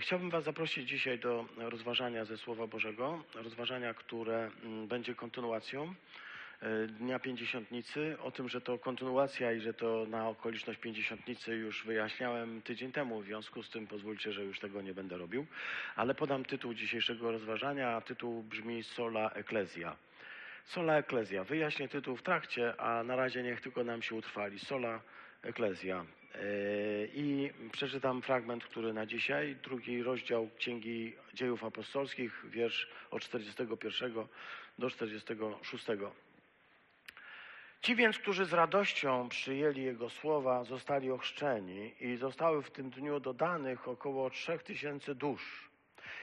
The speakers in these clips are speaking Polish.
Chciałbym Was zaprosić dzisiaj do rozważania ze Słowa Bożego, rozważania, które mm, będzie kontynuacją e, Dnia Pięćdziesiątnicy. O tym, że to kontynuacja i że to na okoliczność Pięćdziesiątnicy już wyjaśniałem tydzień temu, w związku z tym pozwólcie, że już tego nie będę robił. Ale podam tytuł dzisiejszego rozważania, a tytuł brzmi Sola Ecclesia. Sola Ecclesia. Wyjaśnię tytuł w trakcie, a na razie niech tylko nam się utrwali. Sola Ecclesia. Yy, I przeczytam fragment, który na dzisiaj, drugi rozdział Księgi Dziejów Apostolskich, wiersz od 41 do 46. Ci więc, którzy z radością przyjęli Jego słowa, zostali ochrzczeni i zostały w tym dniu dodanych około trzech tysięcy dusz.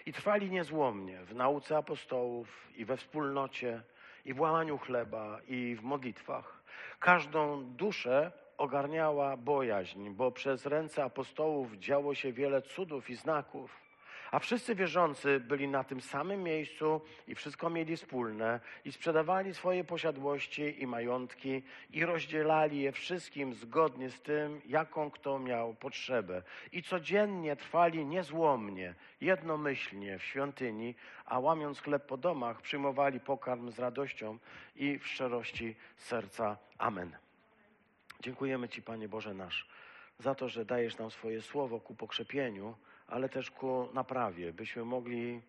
I trwali niezłomnie w nauce apostołów i we wspólnocie, i w łamaniu chleba, i w modlitwach. Każdą duszę ogarniała bojaźń, bo przez ręce apostołów działo się wiele cudów i znaków. A wszyscy wierzący byli na tym samym miejscu i wszystko mieli wspólne i sprzedawali swoje posiadłości i majątki i rozdzielali je wszystkim zgodnie z tym, jaką kto miał potrzebę. I codziennie trwali niezłomnie, jednomyślnie w świątyni, a łamiąc chleb po domach przyjmowali pokarm z radością i w szczerości serca. Amen. Dziękujemy Ci, Panie Boże nasz, za to, że dajesz nam swoje słowo ku pokrzepieniu, ale też ku naprawie, byśmy mogli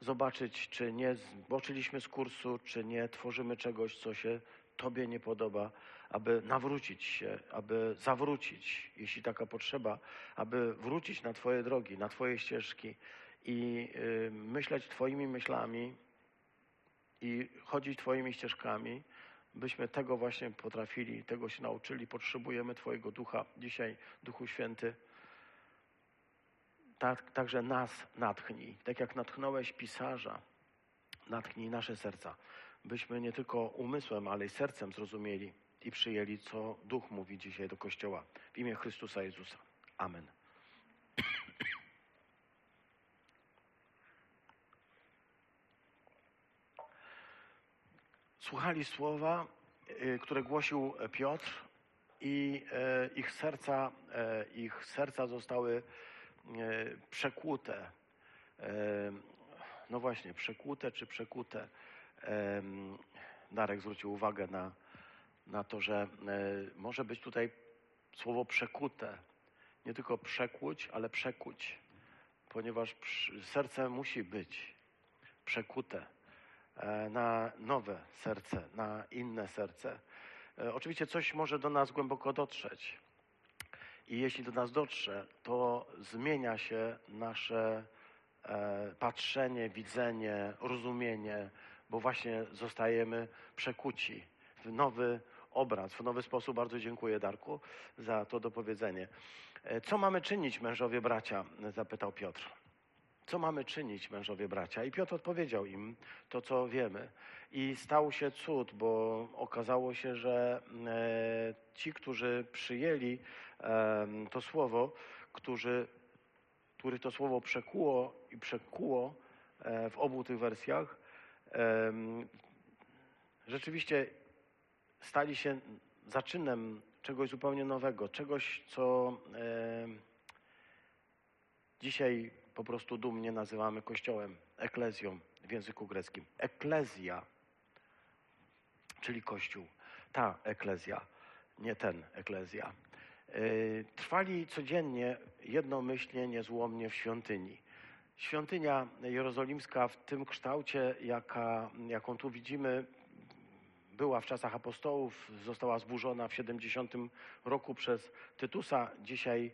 zobaczyć, czy nie zboczyliśmy z kursu, czy nie tworzymy czegoś, co się Tobie nie podoba, aby nawrócić się, aby zawrócić, jeśli taka potrzeba, aby wrócić na Twoje drogi, na Twoje ścieżki i y, myśleć Twoimi myślami i chodzić Twoimi ścieżkami, byśmy tego właśnie potrafili, tego się nauczyli. Potrzebujemy Twojego ducha dzisiaj, Duchu Święty. Tak, także nas natchnij, tak jak natchnąłeś pisarza, natchnij nasze serca, byśmy nie tylko umysłem, ale i sercem zrozumieli i przyjęli, co Duch mówi dzisiaj do Kościoła. W imię Chrystusa Jezusa. Amen. Słuchali słowa, y, które głosił Piotr i e, ich serca, e, ich serca zostały e, przekłute. No właśnie, przekłute czy przekute. Darek zwrócił uwagę na, na to, że może być tutaj słowo przekute. Nie tylko przekłuć, ale przekuć, ponieważ serce musi być przekute na nowe serce, na inne serce. Oczywiście coś może do nas głęboko dotrzeć. I jeśli do nas dotrze, to zmienia się nasze e, patrzenie, widzenie, rozumienie, bo właśnie zostajemy przekuci w nowy obraz, w nowy sposób. Bardzo dziękuję, Darku, za to dopowiedzenie. E, co mamy czynić, mężowie bracia? zapytał Piotr. Co mamy czynić, mężowie bracia? I Piotr odpowiedział im to, co wiemy. I stał się cud, bo okazało się, że e, ci, którzy przyjęli e, to słowo, którzy, których to słowo przekuło i przekuło e, w obu tych wersjach, e, rzeczywiście stali się zaczynem czegoś zupełnie nowego, czegoś, co e, dzisiaj po prostu dumnie nazywamy Kościołem, eklezją w języku greckim. Eklezja, czyli Kościół. Ta eklezja, nie ten eklezja. Yy, trwali codziennie jednomyślnie, niezłomnie w świątyni. Świątynia jerozolimska w tym kształcie, jaka, jaką tu widzimy, była w czasach apostołów, została zburzona w 70 roku przez Tytusa. Dzisiaj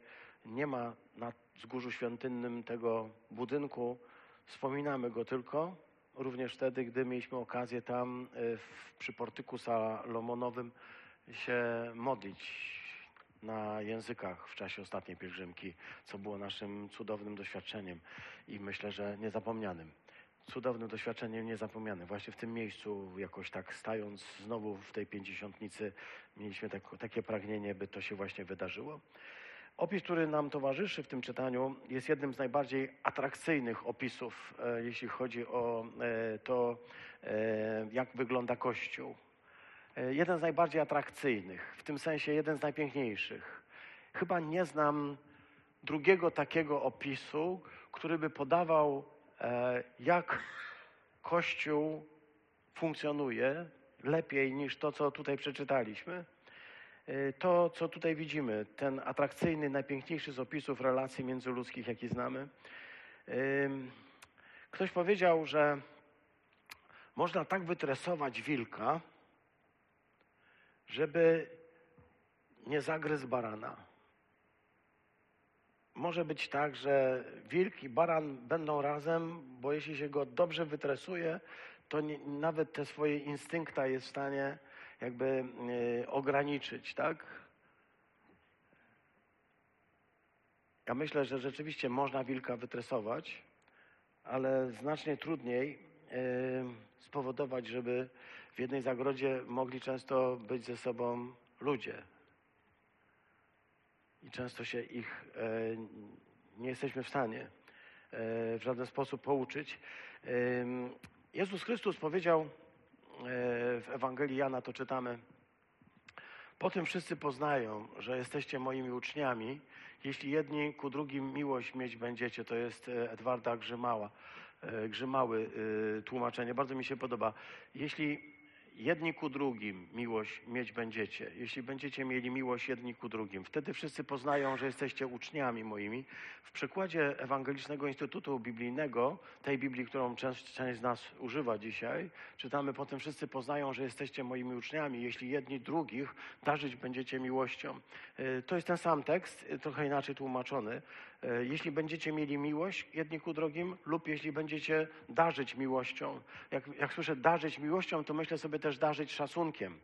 nie ma na wzgórzu świątynnym tego budynku. Wspominamy go tylko, również wtedy, gdy mieliśmy okazję tam e, w, przy portyku salomonowym się modlić na językach w czasie ostatniej pielgrzymki, co było naszym cudownym doświadczeniem i myślę, że niezapomnianym. Cudownym doświadczeniem niezapomnianym. Właśnie w tym miejscu, jakoś tak stając znowu w tej pięćdziesiątnicy, mieliśmy tak, takie pragnienie, by to się właśnie wydarzyło. Opis, który nam towarzyszy w tym czytaniu, jest jednym z najbardziej atrakcyjnych opisów, e, jeśli chodzi o e, to, e, jak wygląda Kościół. Jeden z najbardziej atrakcyjnych, w tym sensie jeden z najpiękniejszych. Chyba nie znam drugiego takiego opisu, który by podawał, jak Kościół funkcjonuje lepiej niż to, co tutaj przeczytaliśmy. E, to, co tutaj widzimy, ten atrakcyjny, najpiękniejszy z opisów relacji międzyludzkich, jaki znamy. Ym, Ktoś powiedział, że można tak wytresować wilka, żeby nie zagryzł barana. Może być tak, że wilk i baran będą razem, bo jeśli się go dobrze wytresuje, to nie, nawet te swoje instynkta jest w stanie jakby y, ograniczyć, tak? Ja myślę, że rzeczywiście można wilka wytresować, ale znacznie trudniej y, spowodować, żeby w jednej zagrodzie mogli często być ze sobą ludzie. I często się ich e, nie jesteśmy w stanie e, w żaden sposób pouczyć. Jezus Chrystus powiedział e, w Ewangelii Jana, to czytamy, po tym wszyscy poznają, że jesteście moimi uczniami, jeśli jedni ku drugim miłość mieć będziecie. To jest e, Edwarda Grzymała, e, Grzymały e, tłumaczenie. Bardzo mi się podoba. Jeśli jedni ku drugim miłość mieć będziecie, jeśli będziecie mieli miłość jedni ku drugim, wtedy wszyscy poznają, że jesteście uczniami moimi. W przykładzie Ewangelicznego Instytutu Biblijnego, tej Biblii, którą część, część z nas używa dzisiaj, czytamy potem wszyscy poznają, że jesteście moimi uczniami, jeśli jedni drugich darzyć będziecie miłością. E, To jest ten sam tekst, e, trochę inaczej tłumaczony. E, Jeśli będziecie mieli miłość jedni ku drugim lub jeśli będziecie darzyć miłością. Jak, jak słyszę darzyć miłością, to myślę sobie też darzyć szacunkiem.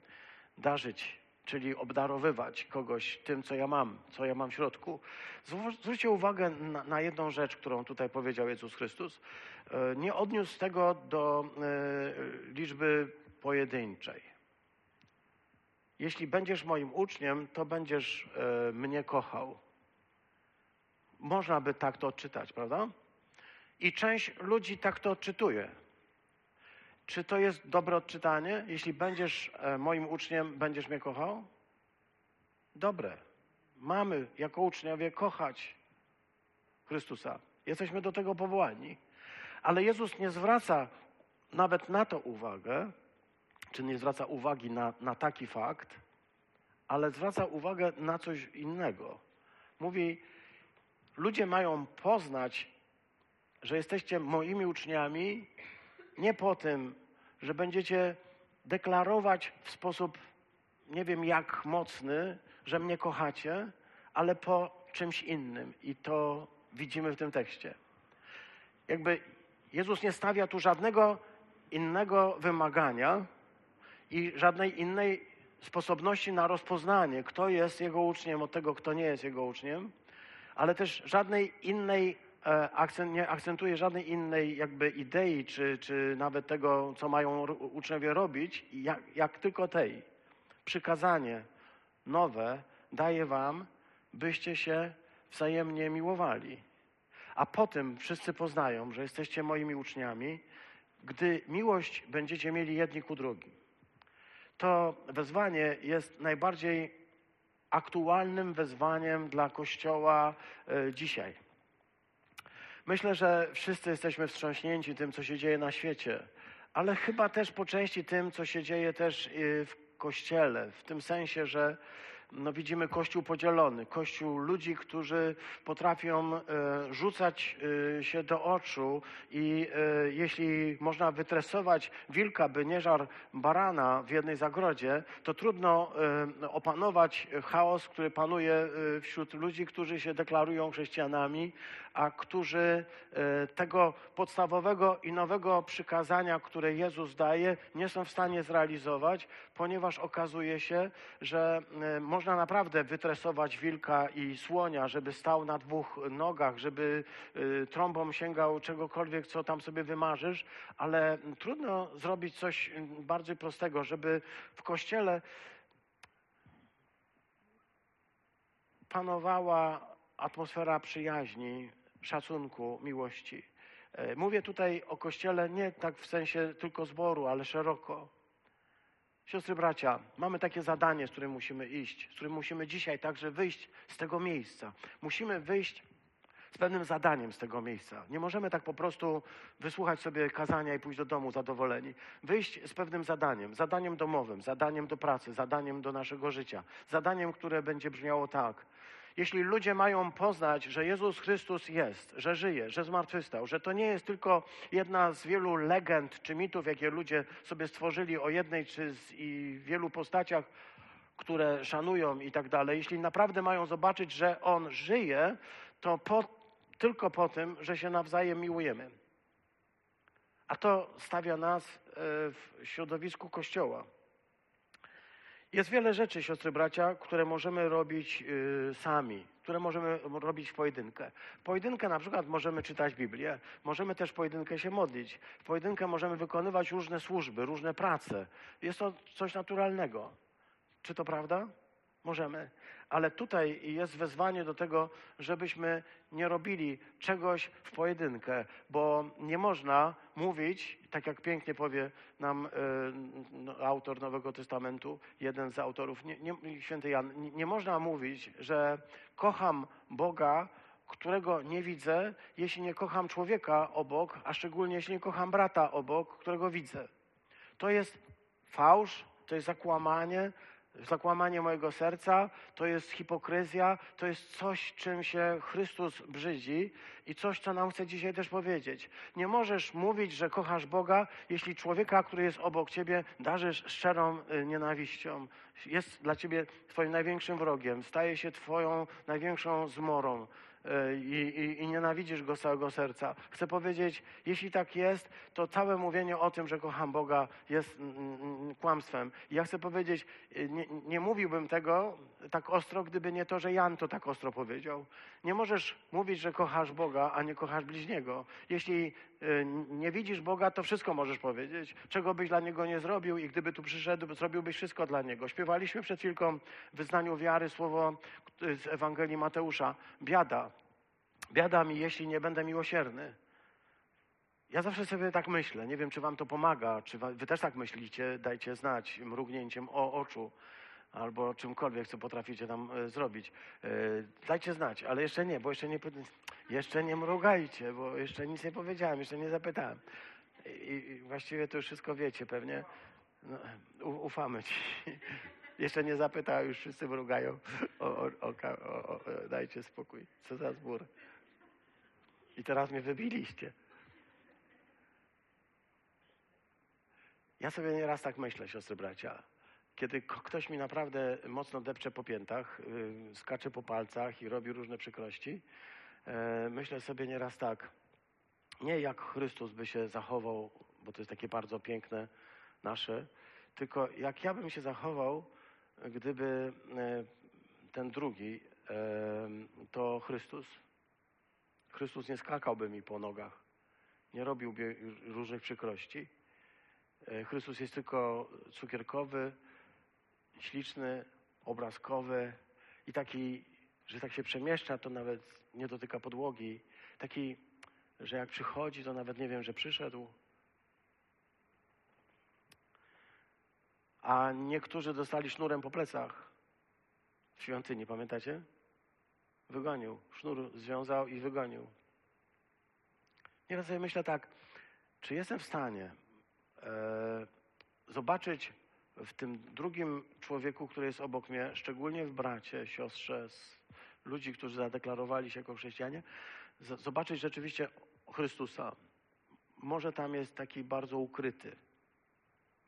Darzyć, czyli obdarowywać kogoś tym, co ja mam, co ja mam w środku. Zwró- Zwróćcie uwagę na, na jedną rzecz, którą tutaj powiedział Jezus Chrystus. E, Nie odniósł tego do e, liczby pojedynczej. Jeśli będziesz moim uczniem, to będziesz e, mnie kochał. Można by tak to odczytać, prawda? I część ludzi tak to odczytuje. Czy to jest dobre odczytanie? Jeśli będziesz e, moim uczniem, będziesz mnie kochał? Dobre. Mamy jako uczniowie kochać Chrystusa. Jesteśmy do tego powołani. Ale Jezus nie zwraca nawet na to uwagę, czy nie zwraca uwagi na, na taki fakt, ale zwraca uwagę na coś innego. Mówi, ludzie mają poznać, że jesteście moimi uczniami, nie po tym, że będziecie deklarować w sposób nie wiem jak mocny, że mnie kochacie, ale po czymś innym. I to widzimy w tym tekście. Jakby Jezus nie stawia tu żadnego innego wymagania i żadnej innej sposobności na rozpoznanie, kto jest Jego uczniem od tego, kto nie jest Jego uczniem, ale też żadnej innej, akcent, nie akcentuje żadnej innej jakby idei, czy, czy nawet tego, co mają uczniowie robić, jak, jak tylko tej. Przykazanie nowe daje wam, byście się wzajemnie miłowali. A potem wszyscy poznają, że jesteście moimi uczniami, gdy miłość będziecie mieli jedni ku drugim. To wezwanie jest najbardziej aktualnym wezwaniem dla Kościoła e, dzisiaj. Myślę, że wszyscy jesteśmy wstrząśnięci tym, co się dzieje na świecie, ale chyba też po części tym, co się dzieje też e, w Kościele, w tym sensie, że no, widzimy Kościół podzielony, Kościół ludzi, którzy potrafią e, rzucać e, się do oczu i jeśli można wytresować wilka, by nie żar barana w jednej zagrodzie, to trudno opanować chaos, który panuje wśród ludzi, którzy się deklarują chrześcijanami, a którzy e, tego podstawowego i nowego przykazania, które Jezus daje, nie są w stanie zrealizować, ponieważ okazuje się, że e, można naprawdę wytresować wilka i słonia, żeby stał na dwóch nogach, żeby e, trąbą sięgał czegokolwiek, co tam sobie wymarzysz, ale trudno zrobić coś bardziej prostego, żeby w kościele panowała atmosfera przyjaźni, szacunku, miłości. E, Mówię tutaj o kościele nie tak w sensie tylko zboru, ale szeroko. Siostry, bracia, mamy takie zadanie, z którym musimy iść, z którym musimy dzisiaj także wyjść z tego miejsca. Musimy wyjść z pewnym zadaniem z tego miejsca. Nie możemy tak po prostu wysłuchać sobie kazania i pójść do domu zadowoleni. Wyjść z pewnym zadaniem, zadaniem domowym, zadaniem do pracy, zadaniem do naszego życia, zadaniem, które będzie brzmiało tak. Jeśli ludzie mają poznać, że Jezus Chrystus jest, że żyje, że zmartwychwstał, że to nie jest tylko jedna z wielu legend czy mitów, jakie ludzie sobie stworzyli o jednej czy z, i wielu postaciach, które szanują i tak dalej, jeśli naprawdę mają zobaczyć, że On żyje, to po, tylko po tym, że się nawzajem miłujemy. A to stawia nas e, w środowisku Kościoła. Jest wiele rzeczy, siostry bracia, które możemy robić y, sami, które możemy robić w pojedynkę. W pojedynkę na przykład możemy czytać Biblię, możemy też w pojedynkę się modlić. W pojedynkę możemy wykonywać różne służby, różne prace. Jest to coś naturalnego. Czy to prawda? Możemy. Ale tutaj jest wezwanie do tego, żebyśmy nie robili czegoś w pojedynkę, bo nie można mówić, tak jak pięknie powie nam y, autor Nowego Testamentu, jeden z autorów, nie, nie, święty Jan, nie, nie można mówić, że kocham Boga, którego nie widzę, jeśli nie kocham człowieka obok, a szczególnie jeśli nie kocham brata obok, którego widzę. To jest fałsz, to jest zakłamanie, zakłamanie mojego serca, to jest hipokryzja, to jest coś, czym się Chrystus brzydzi i coś, co nam chce dzisiaj też powiedzieć. Nie możesz mówić, że kochasz Boga, jeśli człowieka, który jest obok ciebie, darzysz szczerą y, nienawiścią. Jest dla ciebie twoim największym wrogiem, staje się twoją największą zmorą. E, i, i, i nienawidzisz go z całego serca. Chcę powiedzieć, jeśli tak jest, to całe mówienie o tym, że kocham Boga jest mm, mm, mm, kłamstwem. I ja chcę powiedzieć, e, nie, nie mówiłbym tego tak ostro, gdyby nie to, że Jan to tak ostro powiedział. Nie możesz mówić, że kochasz Boga, a nie kochasz bliźniego. Jeśli nie widzisz Boga, to wszystko możesz powiedzieć. Czego byś dla Niego nie zrobił i gdyby tu przyszedł, zrobiłbyś wszystko dla Niego. Śpiewaliśmy przed chwilką w wyznaniu wiary słowo z Ewangelii Mateusza. Biada, biada mi, jeśli nie będę miłosierny. Ja zawsze sobie tak myślę. Nie wiem, czy wam to pomaga, czy wy też tak myślicie. Dajcie znać mrugnięciem o oczu albo czymkolwiek, co potraficie tam e, zrobić. E, dajcie znać, ale jeszcze nie, bo jeszcze nie, jeszcze nie mrugajcie, bo jeszcze nic nie powiedziałem, jeszcze nie zapytałem. I, właściwie to już wszystko wiecie pewnie. No, ufamy ci. Jeszcze nie zapytał, już wszyscy mrugają. O, o, o, dajcie spokój. Co za zbór. I teraz mnie wybiliście. Ja sobie nieraz tak myślę, siostry bracia. Kiedy ktoś mi naprawdę mocno depcze po piętach, yy, skacze po palcach i robi różne przykrości, yy, myślę sobie nieraz tak. Nie jak Chrystus by się zachował, bo to jest takie bardzo piękne nasze, tylko jak ja bym się zachował, gdyby e, ten drugi to Chrystus. Chrystus nie skakałby mi po nogach, nie robiłby różnych przykrości. Chrystus jest tylko cukierkowy, śliczny, obrazkowy i taki, że tak się przemieszcza, to nawet nie dotyka podłogi. Taki, że jak przychodzi, to nawet nie wiem, że przyszedł. a niektórzy dostali sznurem po plecach w świątyni, pamiętacie? Wygonił. Sznur związał i wygonił. Nieraz sobie myślę tak, czy jestem w stanie e, zobaczyć w tym drugim człowieku, który jest obok mnie, szczególnie w bracie, siostrze, ludzi, którzy zadeklarowali się jako chrześcijanie, zobaczyć rzeczywiście Chrystusa. Może tam jest taki bardzo ukryty,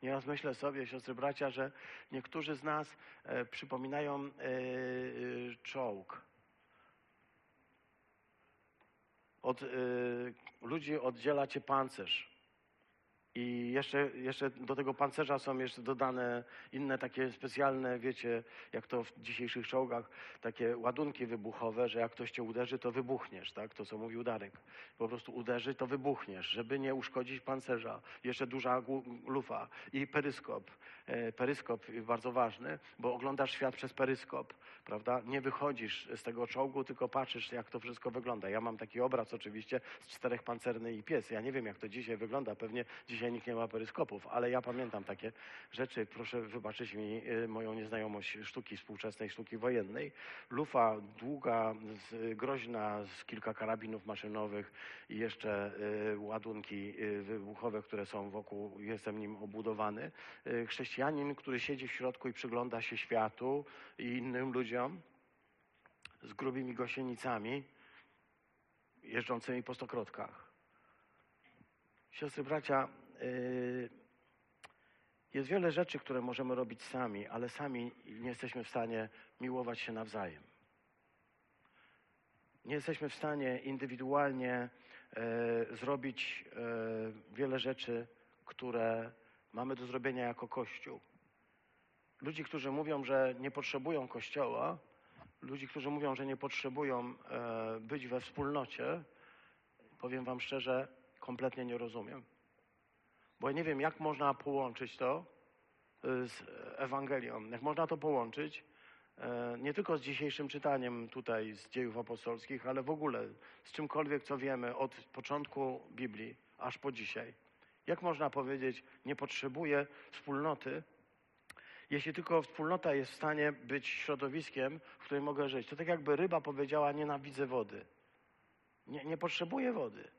Nieraz myślę sobie, siostry bracia, że niektórzy z nas e, przypominają e, e, czołg. Od e, ludzi oddziela cię pancerz. I jeszcze, jeszcze do tego pancerza są jeszcze dodane inne takie specjalne, wiecie, jak to w dzisiejszych czołgach, takie ładunki wybuchowe, że jak ktoś cię uderzy, to wybuchniesz, tak? To, co mówił Darek. Po prostu uderzy, to wybuchniesz, żeby nie uszkodzić pancerza. Jeszcze duża lufa i peryskop. E, peryskop bardzo ważny, bo oglądasz świat przez peryskop, prawda? Nie wychodzisz z tego czołgu, tylko patrzysz, jak to wszystko wygląda. Ja mam taki obraz oczywiście z czterech pancerny i pies. Ja nie wiem, jak to dzisiaj wygląda. Pewnie dzisiaj dzisiaj nikt nie ma peryskopów, ale ja pamiętam takie rzeczy. Proszę wybaczyć mi y, moją nieznajomość sztuki współczesnej, sztuki wojennej. Lufa długa, groźna, z kilka karabinów maszynowych i jeszcze y, ładunki y, wybuchowe, które są wokół, jestem nim obudowany. Chrześcijanin, który siedzi w środku i przygląda się światu i innym ludziom z grubymi gosienicami jeżdżącymi po stokrotkach. Siostry, bracia, jest wiele rzeczy, które możemy robić sami, ale sami nie jesteśmy w stanie miłować się nawzajem. Nie jesteśmy w stanie indywidualnie e, zrobić e, wiele rzeczy, które mamy do zrobienia jako Kościół. Ludzi, którzy mówią, że nie potrzebują Kościoła, ludzi, którzy mówią, że nie potrzebują e, być we wspólnocie, powiem Wam szczerze, kompletnie nie rozumiem. Bo ja nie wiem, jak można połączyć to y, z Ewangelią. Jak można to połączyć e, nie tylko z dzisiejszym czytaniem tutaj z dziejów apostolskich, ale w ogóle z czymkolwiek, co wiemy od początku Biblii aż po dzisiaj. Jak można powiedzieć, nie potrzebuję wspólnoty, jeśli tylko wspólnota jest w stanie być środowiskiem, w którym mogę żyć. To tak jakby ryba powiedziała, nienawidzę wody. Nie, nie potrzebuję wody.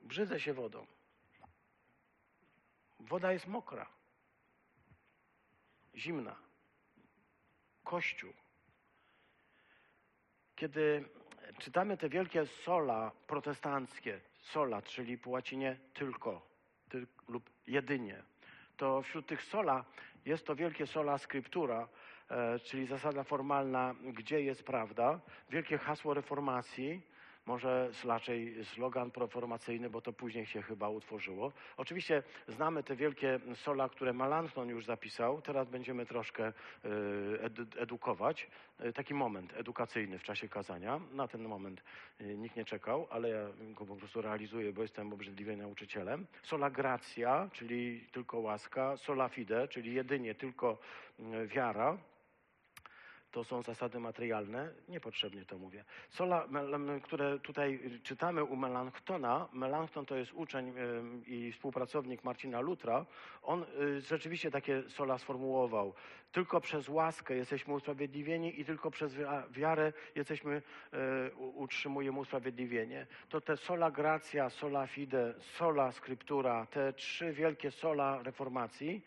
Brzydzę się wodą. Woda jest mokra, zimna. Kościół. Kiedy czytamy te wielkie sola protestanckie, sola, czyli po łacinie tylko tyl, lub jedynie, to wśród tych sola jest to wielkie sola scriptura, e, czyli zasada formalna, gdzie jest prawda, wielkie hasło reformacji, może raczej slogan proformacyjny, bo to później się chyba utworzyło. Oczywiście znamy te wielkie sola, które Melanchthon już zapisał. Teraz będziemy troszkę e, edukować. E, taki moment edukacyjny w czasie kazania. Na ten moment e, nikt nie czekał, ale ja go po prostu realizuję, bo jestem obrzydliwie nauczycielem. Sola gratia, czyli tylko łaska. Sola fide, czyli jedynie tylko wiara to są zasady materialne, niepotrzebnie to mówię. Sola, które tutaj czytamy u Melanchtona, Melanchton to jest uczeń i współpracownik Marcina Lutra, on y, rzeczywiście takie sola sformułował. Tylko przez łaskę jesteśmy usprawiedliwieni i tylko przez wiarę jesteśmy, e, utrzymujemy usprawiedliwienie. To te sola gracja, sola fide, sola scriptura, te trzy wielkie sola reformacji,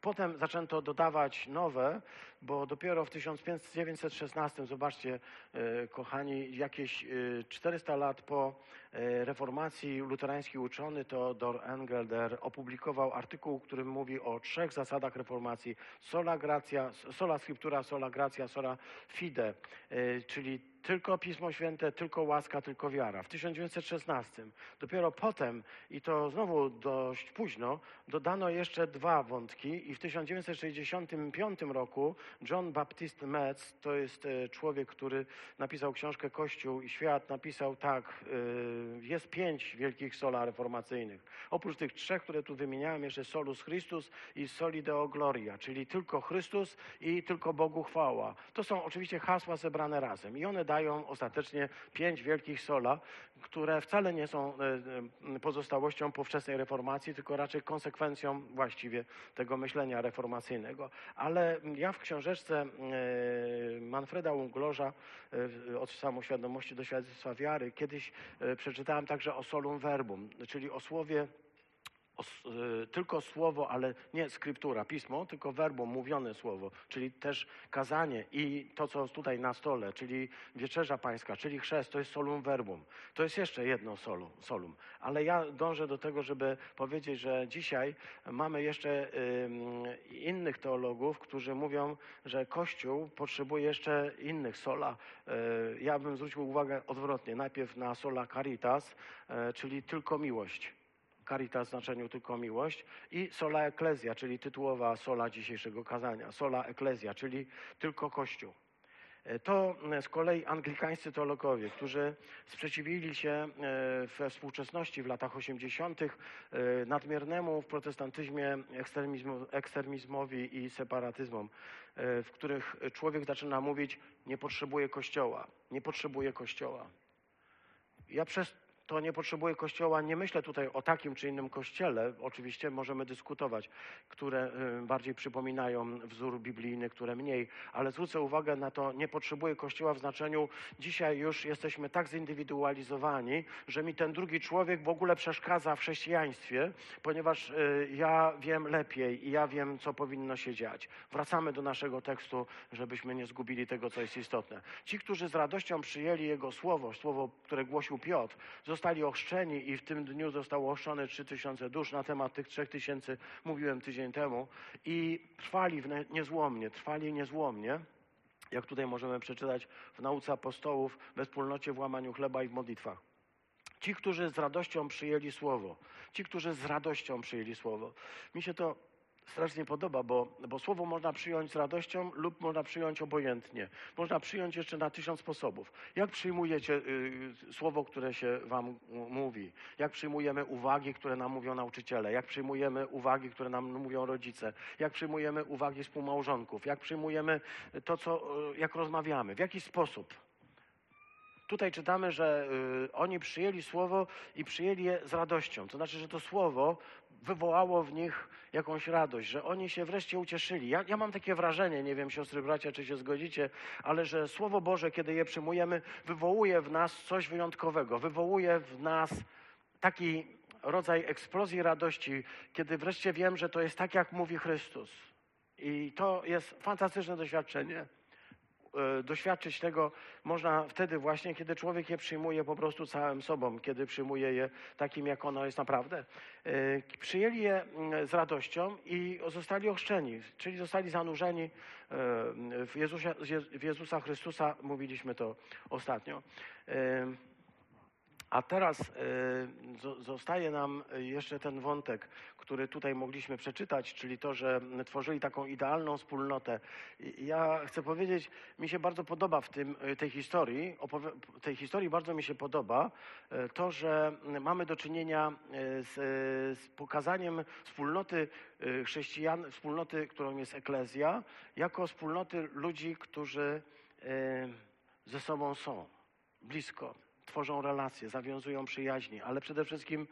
Potem zaczęto dodawać nowe, bo dopiero w 1916, zobaczcie, e, kochani, jakieś 400 e, lat po e, reformacji luterański uczony Theodor Engelder opublikował artykuł, który mówi o trzech zasadach reformacji. Sola gratia, sola scriptura, sola gratia, sola fide, czyli tylko Pismo Święte, tylko łaska, tylko wiara. W 1916. Dopiero potem, i to znowu dość późno, dodano jeszcze dwa wątki i w 1965 roku John Baptist Metz, to jest e, człowiek, który napisał książkę Kościół i Świat, napisał tak, e, jest pięć wielkich sola reformacyjnych. Oprócz tych trzech, które tu wymieniałem, jeszcze solus Christus i soli deo gloria, czyli tylko Chrystus i tylko Bogu chwała. To są oczywiście hasła zebrane razem i one dają ostatecznie pięć wielkich sola, które wcale nie są e, pozostałością po wczesnej reformacji, tylko raczej konsekwencją właściwie tego myślenia reformacyjnego. Ale ja w książeczce e, Manfreda Unglorza od samoświadomości do świadectwa wiary. Kiedyś przeczytałem także o solum verbum, czyli o słowie tylko słowo, ale nie skryptura, pismo, tylko verbum, mówione słowo, czyli też kazanie i to, co tutaj na stole, czyli wieczerza pańska, czyli chrzest, to jest solum verbum. To jest jeszcze jedno solum, solum. Ale ja dążę do tego, żeby powiedzieć, że dzisiaj mamy jeszcze y, innych teologów, którzy mówią, że Kościół potrzebuje jeszcze innych sola. Y, ja bym zwrócił uwagę odwrotnie. Najpierw na sola caritas, y, czyli tylko miłość caritas w znaczeniu tylko miłość i sola ecclesia, czyli tytułowa sola dzisiejszego kazania, sola ecclesia, czyli tylko Kościół. E, to e, z kolei anglikańscy teologowie, którzy sprzeciwili się e, we współczesności w latach 80. nadmiernemu w protestantyzmie ekstremizmowi i separatyzmom, w których człowiek zaczyna mówić, nie potrzebuje Kościoła, nie potrzebuje Kościoła. Ja przez to nie potrzebuje kościoła. Nie myślę tutaj o takim czy innym kościele. Oczywiście możemy dyskutować, które y, bardziej przypominają wzór biblijny, które mniej, ale zwrócę uwagę na to, nie potrzebuję kościoła w znaczeniu dzisiaj już jesteśmy tak zindywidualizowani, że mi ten drugi człowiek w ogóle przeszkadza w chrześcijaństwie, ponieważ y, ja wiem lepiej i ja wiem, co powinno się dziać. Wracamy do naszego tekstu, żebyśmy nie zgubili tego, co jest istotne. Ci, którzy z radością przyjęli Jego słowo, słowo, które głosił Piotr, ochrzczeni i w tym dniu zostało ochrzczone 3000 dusz. Na temat tych 3000 mówiłem tydzień temu i trwali niezłomnie, trwali niezłomnie. Jak tutaj możemy przeczytać w nauce apostołów, we wspólnocie w łamaniu chleba i w modlitwach. Ci, którzy z radością przyjęli słowo, ci, którzy z radością przyjęli słowo. Mi się to strasznie podoba, bo, bo słowo można przyjąć z radością lub można przyjąć obojętnie. Można przyjąć jeszcze na tysiąc sposobów. Jak przyjmujecie y, słowo, które się wam mówi? Jak przyjmujemy uwagi, które nam mówią nauczyciele? Jak przyjmujemy uwagi, które nam mówią rodzice? Jak przyjmujemy uwagi współmałżonków? Jak przyjmujemy to, co, y, jak rozmawiamy? W jaki sposób? Tutaj czytamy, że y, oni przyjęli słowo i przyjęli je z radością. To znaczy, że to słowo wywołało w nich jakąś radość, że oni się wreszcie ucieszyli. Ja, ja mam takie wrażenie, nie wiem, siostry, bracia, czy się zgodzicie, ale że Słowo Boże, kiedy je przyjmujemy, wywołuje w nas coś wyjątkowego, wywołuje w nas taki rodzaj eksplozji radości, kiedy wreszcie wiem, że to jest tak, jak mówi Chrystus. I to jest fantastyczne doświadczenie doświadczyć tego można wtedy właśnie, kiedy człowiek je przyjmuje po prostu całym sobą, kiedy przyjmuje je takim, jak ono jest naprawdę. E, Przyjęli je mm, z radością i zostali ochrzczeni, czyli zostali zanurzeni e, w Jezusa, w Jezusa Chrystusa, mówiliśmy to ostatnio. A teraz zo- zostaje nam jeszcze ten wątek, który tutaj mogliśmy przeczytać, czyli to, że tworzyli taką idealną wspólnotę. Ja chcę powiedzieć, mi się bardzo podoba w tym, e, tej historii, tej historii bardzo mi się podoba e, to, że mamy do czynienia z, z pokazaniem wspólnoty chrześcijan, wspólnoty, którą jest eklezja, jako wspólnoty ludzi, którzy ze sobą są, blisko tworzą relacje, zawiązują przyjaźni, ale przede wszystkim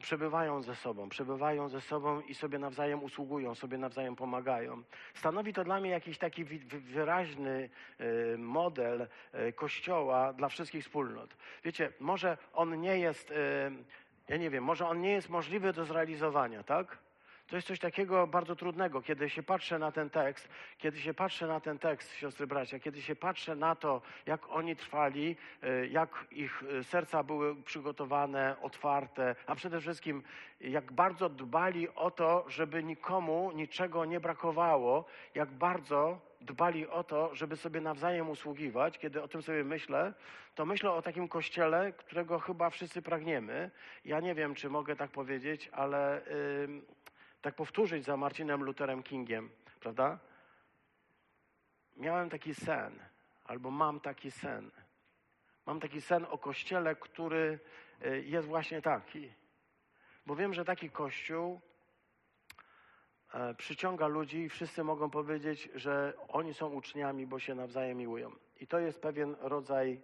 przebywają ze sobą, przebywają ze sobą i sobie nawzajem usługują, sobie nawzajem pomagają. Stanowi to dla mnie jakiś taki wyraźny e, model e, Kościoła dla wszystkich wspólnot. Wiecie, może on nie jest, e, ja nie wiem, może on nie jest możliwy do zrealizowania, tak? To jest coś takiego bardzo trudnego, kiedy się patrzę na ten tekst, kiedy się patrzę na ten tekst, siostry bracia, kiedy się patrzę na to, jak oni trwali, e, jak ich e, serca były przygotowane, otwarte, a przede wszystkim jak bardzo dbali o to, żeby nikomu niczego nie brakowało, jak bardzo dbali o to, żeby sobie nawzajem usługiwać. Kiedy o tym sobie myślę, to myślę o takim kościele, którego chyba wszyscy pragniemy. Ja nie wiem, czy mogę tak powiedzieć, ale ym, tak powtórzyć za Marcinem Lutherem Kingiem, prawda? Miałem taki sen, albo mam taki sen. Mam taki sen o kościele, który y, jest właśnie taki. Bo wiem, że taki kościół e, przyciąga ludzi i wszyscy mogą powiedzieć, że oni są uczniami, bo się nawzajem miłują. I to jest pewien rodzaj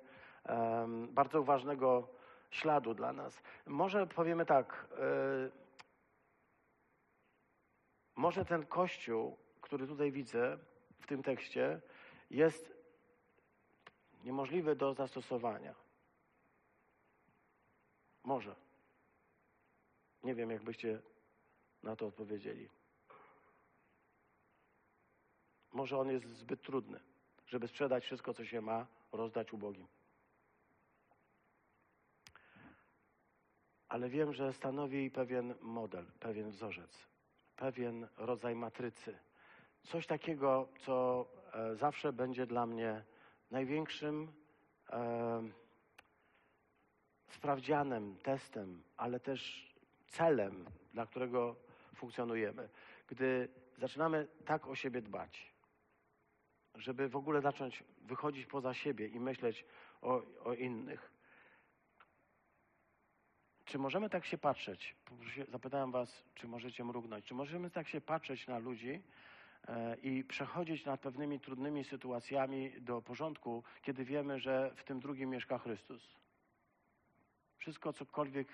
bardzo ważnego śladu dla nas. Może powiemy tak, e, może ten kościół, który tutaj widzę w tym tekście, jest niemożliwy do zastosowania. Może. Nie wiem, jak byście na to odpowiedzieli. Może on jest zbyt trudny, żeby sprzedać wszystko, co się ma, rozdać ubogim. Ale wiem, że stanowi pewien model, pewien wzorzec, pewien rodzaj matrycy. Coś takiego, co e, zawsze będzie dla mnie największym e, sprawdzianem, testem, ale też celem, dla którego funkcjonujemy. Gdy zaczynamy tak o siebie dbać, żeby w ogóle zacząć wychodzić poza siebie i myśleć o, o innych. Czy możemy tak się patrzeć? Zapytałem Was, czy możecie mrugnąć. Czy możemy tak się patrzeć na ludzi e, i przechodzić nad pewnymi trudnymi sytuacjami do porządku, kiedy wiemy, że w tym drugim mieszka Chrystus? Wszystko, cokolwiek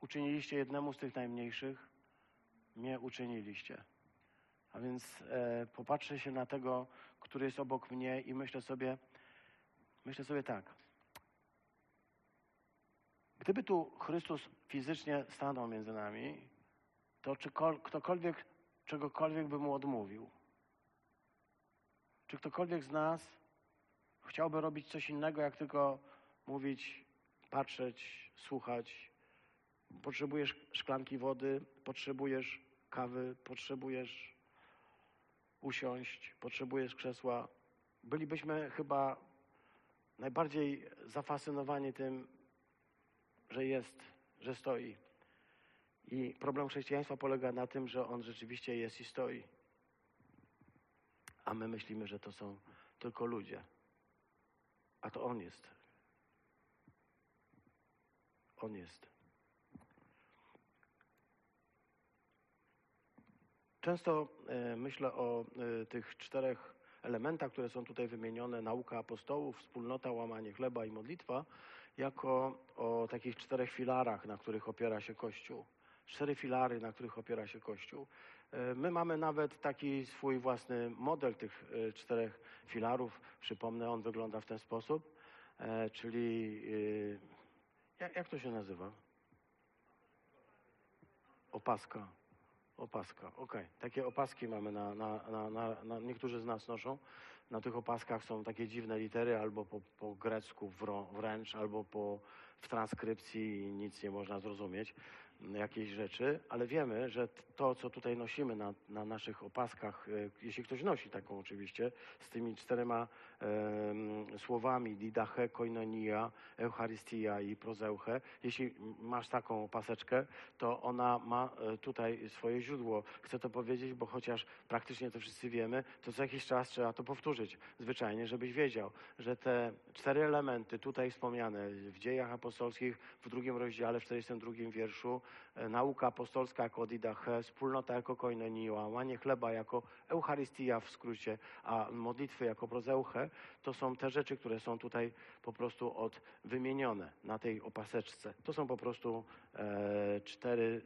uczyniliście jednemu z tych najmniejszych, mnie uczyniliście. A więc e, popatrzę się na tego, który jest obok mnie i myślę sobie, myślę sobie tak. Gdyby tu Chrystus fizycznie stanął między nami, to czy kol, ktokolwiek czegokolwiek by mu odmówił? Czy ktokolwiek z nas chciałby robić coś innego, jak tylko mówić, patrzeć, słuchać? Potrzebujesz szklanki wody, potrzebujesz kawy, potrzebujesz usiąść, potrzebujesz krzesła. Bylibyśmy chyba najbardziej zafascynowani tym, że jest, że stoi. I problem chrześcijaństwa polega na tym, że on rzeczywiście jest i stoi. A my myślimy, że to są tylko ludzie. A to on jest. On jest. Często e, myślę o e, tych czterech elementach, które są tutaj wymienione: nauka apostołów, wspólnota, łamanie chleba i modlitwa, jako o takich czterech filarach, na których opiera się Kościół. Cztery filary, na których opiera się Kościół. E, My mamy nawet taki swój własny model tych e, czterech filarów. Przypomnę, on wygląda w ten sposób, e, czyli jak, to się nazywa? Opaska. Opaska, okej. Takie opaski mamy na, na, na, na, niektórzy z nas noszą. Na tych opaskach są takie dziwne litery, albo po, po grecku wręcz, albo po, w transkrypcji i nic nie można zrozumieć, jakieś rzeczy, ale wiemy, że to, co tutaj nosimy na, na naszych opaskach, e, jeśli ktoś nosi taką oczywiście, z tymi czterema em, słowami didache, koinonia, eucharystia i prozeuche, jeśli masz taką opaseczkę, to ona ma e, tutaj swoje źródło. Chcę to powiedzieć, bo chociaż praktycznie to wszyscy wiemy, to co jakiś czas trzeba to powtórzyć zwyczajnie, żebyś wiedział, że te cztery elementy tutaj wspomniane w dziejach apostolskich w drugim rozdziale, w 42 wierszu, e, nauka apostolska jako didache, wspólnota jako koinonia, łamanie chleba jako eucharystia w skrócie, a modlitwy jako prozeuche, to są te rzeczy, które są tutaj po prostu od wymienione na tej opaseczce. To są po prostu e, cztery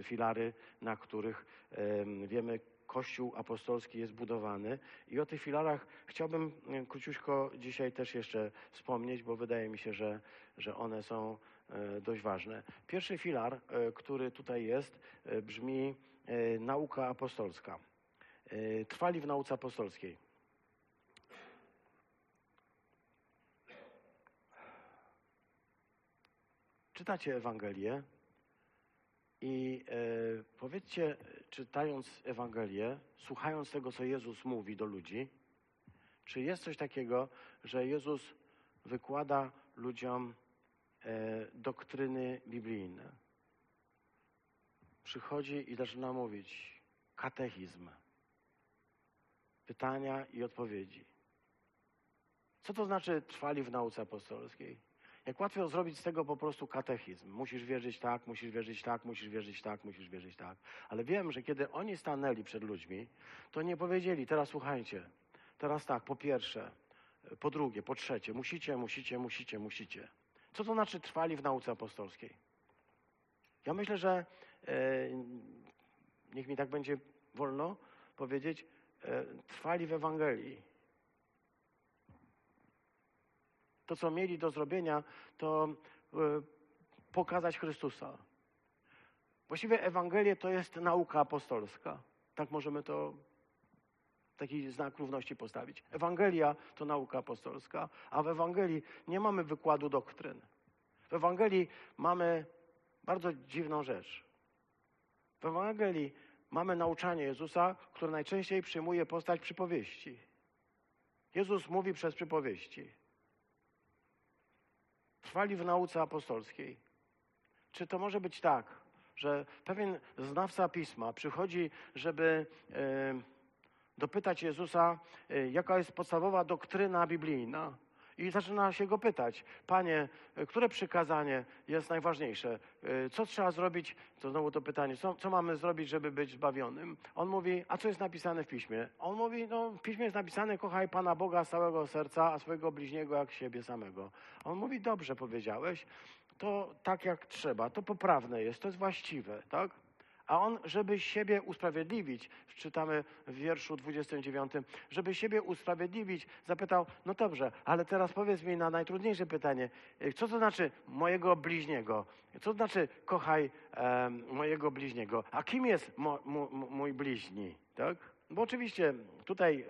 e, filary, na których e, wiemy, Kościół apostolski jest budowany. I o tych filarach chciałbym e, króciutko dzisiaj też jeszcze wspomnieć, bo wydaje mi się, że, że one są e, dość ważne. Pierwszy filar, e, który tutaj jest, e, brzmi e, nauka apostolska. E, Trwali w nauce apostolskiej. Czytacie Ewangelię i e, powiedzcie, czytając Ewangelię, słuchając tego, co Jezus mówi do ludzi, czy jest coś takiego, że Jezus wykłada ludziom e, doktryny biblijne? Przychodzi i zaczyna mówić katechizm, pytania i odpowiedzi. Co to znaczy trwali w nauce apostolskiej? Jak łatwo zrobić z tego po prostu katechizm. Musisz wierzyć tak, musisz wierzyć tak, musisz wierzyć tak, musisz wierzyć tak. Ale wiem, że kiedy oni stanęli przed ludźmi, to nie powiedzieli, teraz słuchajcie, teraz tak, po pierwsze, po drugie, po trzecie, musicie, musicie, musicie, musicie. Co to znaczy trwali w nauce apostolskiej? Ja myślę, że e, niech mi tak będzie wolno powiedzieć, e, trwali w Ewangelii. To, co mieli do zrobienia, to e, pokazać Chrystusa. Właściwie Ewangelie to jest nauka apostolska. Tak możemy to taki znak równości postawić. Ewangelia to nauka apostolska, a w Ewangelii nie mamy wykładu doktryn. W Ewangelii mamy bardzo dziwną rzecz. W Ewangelii mamy nauczanie Jezusa, które najczęściej przyjmuje postać przypowieści. Jezus mówi przez przypowieści. Trwali w nauce apostolskiej. Czy to może być tak, że pewien znawca pisma przychodzi, żeby e, dopytać Jezusa, e, jaka jest podstawowa doktryna biblijna? I zaczyna się go pytać, panie, e, które przykazanie jest najważniejsze? E, Co trzeba zrobić? To znowu to pytanie, co, co mamy zrobić, żeby być zbawionym? On mówi, a co jest napisane w piśmie? On mówi, no w piśmie jest napisane, kochaj Pana Boga z całego serca, a swojego bliźniego jak siebie samego. On mówi, dobrze powiedziałeś, to tak jak trzeba, to poprawne jest, to jest właściwe, tak? A on, żeby siebie usprawiedliwić, czytamy w wierszu 29, żeby siebie usprawiedliwić, zapytał, no dobrze, ale teraz powiedz mi na najtrudniejsze pytanie, co to znaczy mojego bliźniego? Co to znaczy kochaj e, mojego bliźniego? A kim jest mo, mój bliźni? Tak? Bo oczywiście tutaj e,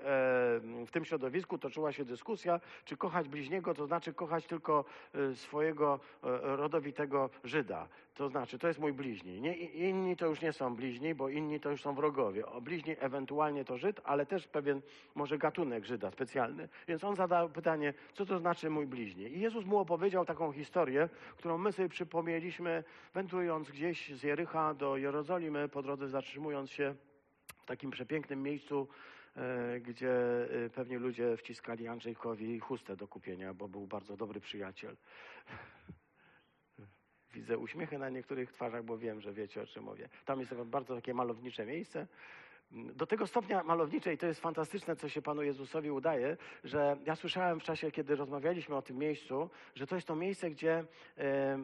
w tym środowisku toczyła się dyskusja, czy kochać bliźniego, to znaczy kochać tylko e, swojego e, rodowitego Żyda. To znaczy, to jest mój bliźni. Nie, inni to już nie są bliźni, bo inni to już są wrogowie. O bliźni ewentualnie to Żyd, ale też pewien może gatunek Żyda specjalny. Więc on zadał pytanie, co to znaczy mój bliźni? I Jezus mu opowiedział taką historię, którą my sobie przypomnieliśmy, wędrując gdzieś z Jericha do Jerozolimy, po drodze zatrzymując się w takim przepięknym miejscu, e, gdzie e, pewnie ludzie wciskali Andrzejkowi chustę do kupienia, bo był bardzo dobry przyjaciel. Widzę uśmiechy na niektórych twarzach, bo wiem, że wiecie o czym mówię. Tam jest bardzo takie malownicze miejsce do tego stopnia malownicze i to jest fantastyczne, co się Panu Jezusowi udaje, że ja słyszałem w czasie, kiedy rozmawialiśmy o tym miejscu, że to jest to miejsce, gdzie e, e,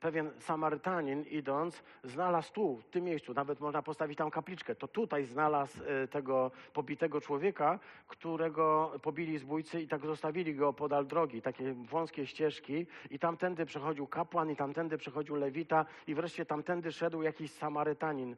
pewien Samarytanin idąc znalazł tu, w tym miejscu, nawet można postawić tam kapliczkę, to tutaj znalazł e, tego pobitego człowieka, którego pobili zbójcy i tak zostawili go podal drogi, takie wąskie ścieżki. I tamtędy przechodził kapłan i tamtędy przechodził lewita i wreszcie tamtędy szedł jakiś Samarytanin.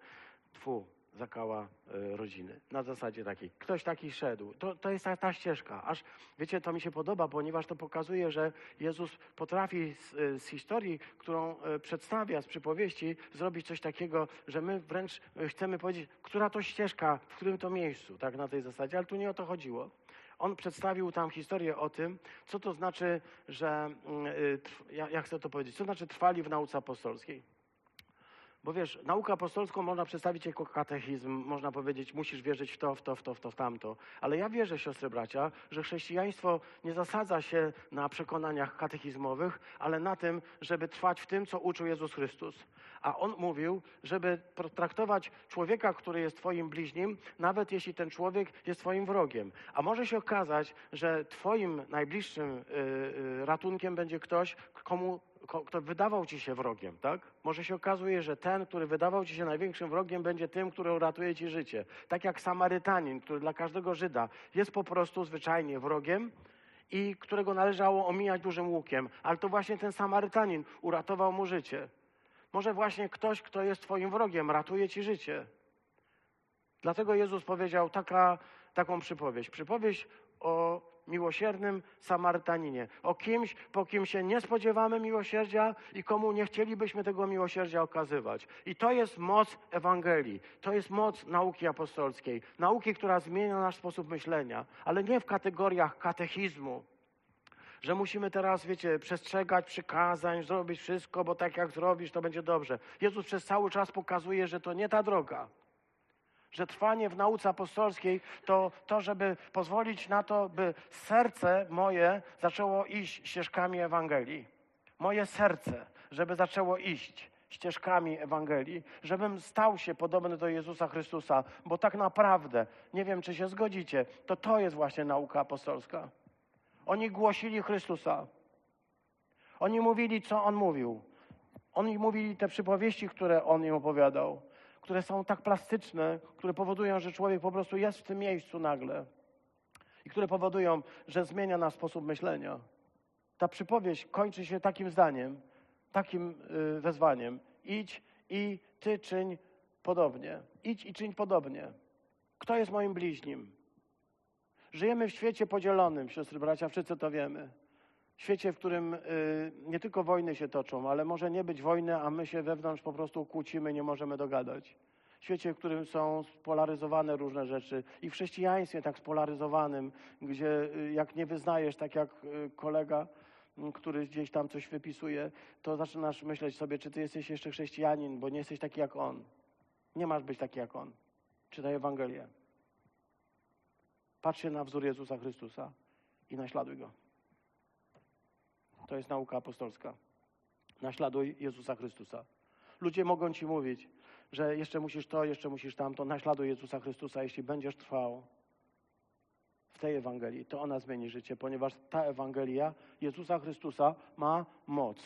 Tfu, zakała e, rodziny. Na zasadzie takiej. Ktoś taki szedł. To, to jest ta, ta ścieżka. Aż, wiecie, to mi się podoba, ponieważ to pokazuje, że Jezus potrafi z, e, z historii, którą e, przedstawia, z przypowieści, zrobić coś takiego, że my wręcz chcemy powiedzieć, która to ścieżka, w którym to miejscu, tak na tej zasadzie, ale tu nie o to chodziło. On przedstawił tam historię o tym, co to znaczy, że, mm, ja, jak chcę to powiedzieć, co znaczy trwali w nauce apostolskiej. Bo wiesz, naukę apostolską można przedstawić jako katechizm, można powiedzieć, musisz wierzyć w to, w to, w to, w to, w tamto. Ale ja wierzę, siostry bracia, że chrześcijaństwo nie zasadza się na przekonaniach katechizmowych, ale na tym, żeby trwać w tym, co uczył Jezus Chrystus. A on mówił, żeby traktować człowieka, który jest twoim bliźnim, nawet jeśli ten człowiek jest twoim wrogiem. A może się okazać, że twoim najbliższym y, y, ratunkiem będzie ktoś, komu kto wydawał ci się wrogiem, tak? Może się okazuje, że ten, który wydawał ci się największym wrogiem, będzie tym, który uratuje ci życie. Tak jak Samarytanin, który dla każdego Żyda jest po prostu zwyczajnie wrogiem i którego należało omijać dużym łukiem. Ale to właśnie ten Samarytanin uratował mu życie. Może właśnie ktoś, kto jest twoim wrogiem, ratuje ci życie. Dlatego Jezus powiedział taka, taką przypowieść. Przypowieść o miłosiernym Samarytaninie. O kimś, po kim się nie spodziewamy miłosierdzia i komu nie chcielibyśmy tego miłosierdzia okazywać. I to jest moc Ewangelii. To jest moc nauki apostolskiej. Nauki, która zmienia nasz sposób myślenia, ale nie w kategoriach katechizmu, że musimy teraz, wiecie, przestrzegać przykazań, zrobić wszystko, bo tak jak zrobisz, to będzie dobrze. Jezus przez cały czas pokazuje, że to nie ta droga że trwanie w nauce apostolskiej to to, żeby pozwolić na to, by serce moje zaczęło iść ścieżkami Ewangelii. Moje serce, żeby zaczęło iść ścieżkami Ewangelii, żebym stał się podobny do Jezusa Chrystusa, bo tak naprawdę, nie wiem czy się zgodzicie, to to jest właśnie nauka apostolska. Oni głosili Chrystusa. Oni mówili, co On mówił. Oni mówili te przypowieści, które On im opowiadał które są tak plastyczne, które powodują, że człowiek po prostu jest w tym miejscu nagle i które powodują, że zmienia nasz sposób myślenia. Ta przypowieść kończy się takim zdaniem, takim y, wezwaniem: idź i ty czyń podobnie. Idź i czyń podobnie. Kto jest moim bliźnim? Żyjemy w świecie podzielonym, siostry bracia, wszyscy to wiemy świecie, w którym y, nie tylko wojny się toczą, ale może nie być wojny, a my się wewnątrz po prostu kłócimy, nie możemy dogadać. W świecie, w którym są spolaryzowane różne rzeczy i w chrześcijaństwie tak spolaryzowanym, gdzie y, jak nie wyznajesz, tak jak y, kolega, który gdzieś tam coś wypisuje, to zaczynasz myśleć sobie, czy ty jesteś jeszcze chrześcijanin, bo nie jesteś taki jak on. Nie masz być taki jak on. Czytaj Ewangelię. Patrz się na wzór Jezusa Chrystusa i naśladuj go. To jest nauka apostolska. Naśladuj Jezusa Chrystusa. Ludzie mogą ci mówić, że jeszcze musisz to, jeszcze musisz tamto. Naśladuj Jezusa Chrystusa, jeśli będziesz trwał w tej Ewangelii, to ona zmieni życie, ponieważ ta Ewangelia Jezusa Chrystusa ma moc.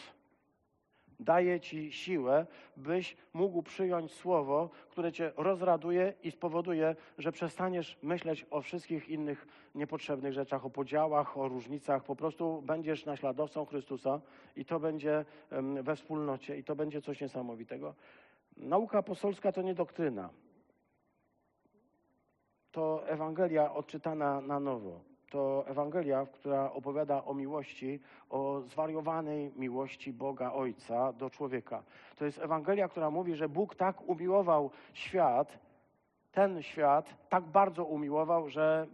Daje ci siłę, byś mógł przyjąć słowo, które cię rozraduje i spowoduje, że przestaniesz myśleć o wszystkich innych niepotrzebnych rzeczach, o podziałach, o różnicach. Po prostu będziesz naśladowcą Chrystusa i to będzie we wspólnocie i to będzie coś niesamowitego. Nauka apostolska to nie doktryna. To Ewangelia odczytana na nowo. To Ewangelia, która opowiada o miłości, o zwariowanej miłości Boga Ojca do człowieka. To jest Ewangelia, która mówi, że Bóg tak umiłował świat, ten świat tak bardzo umiłował, że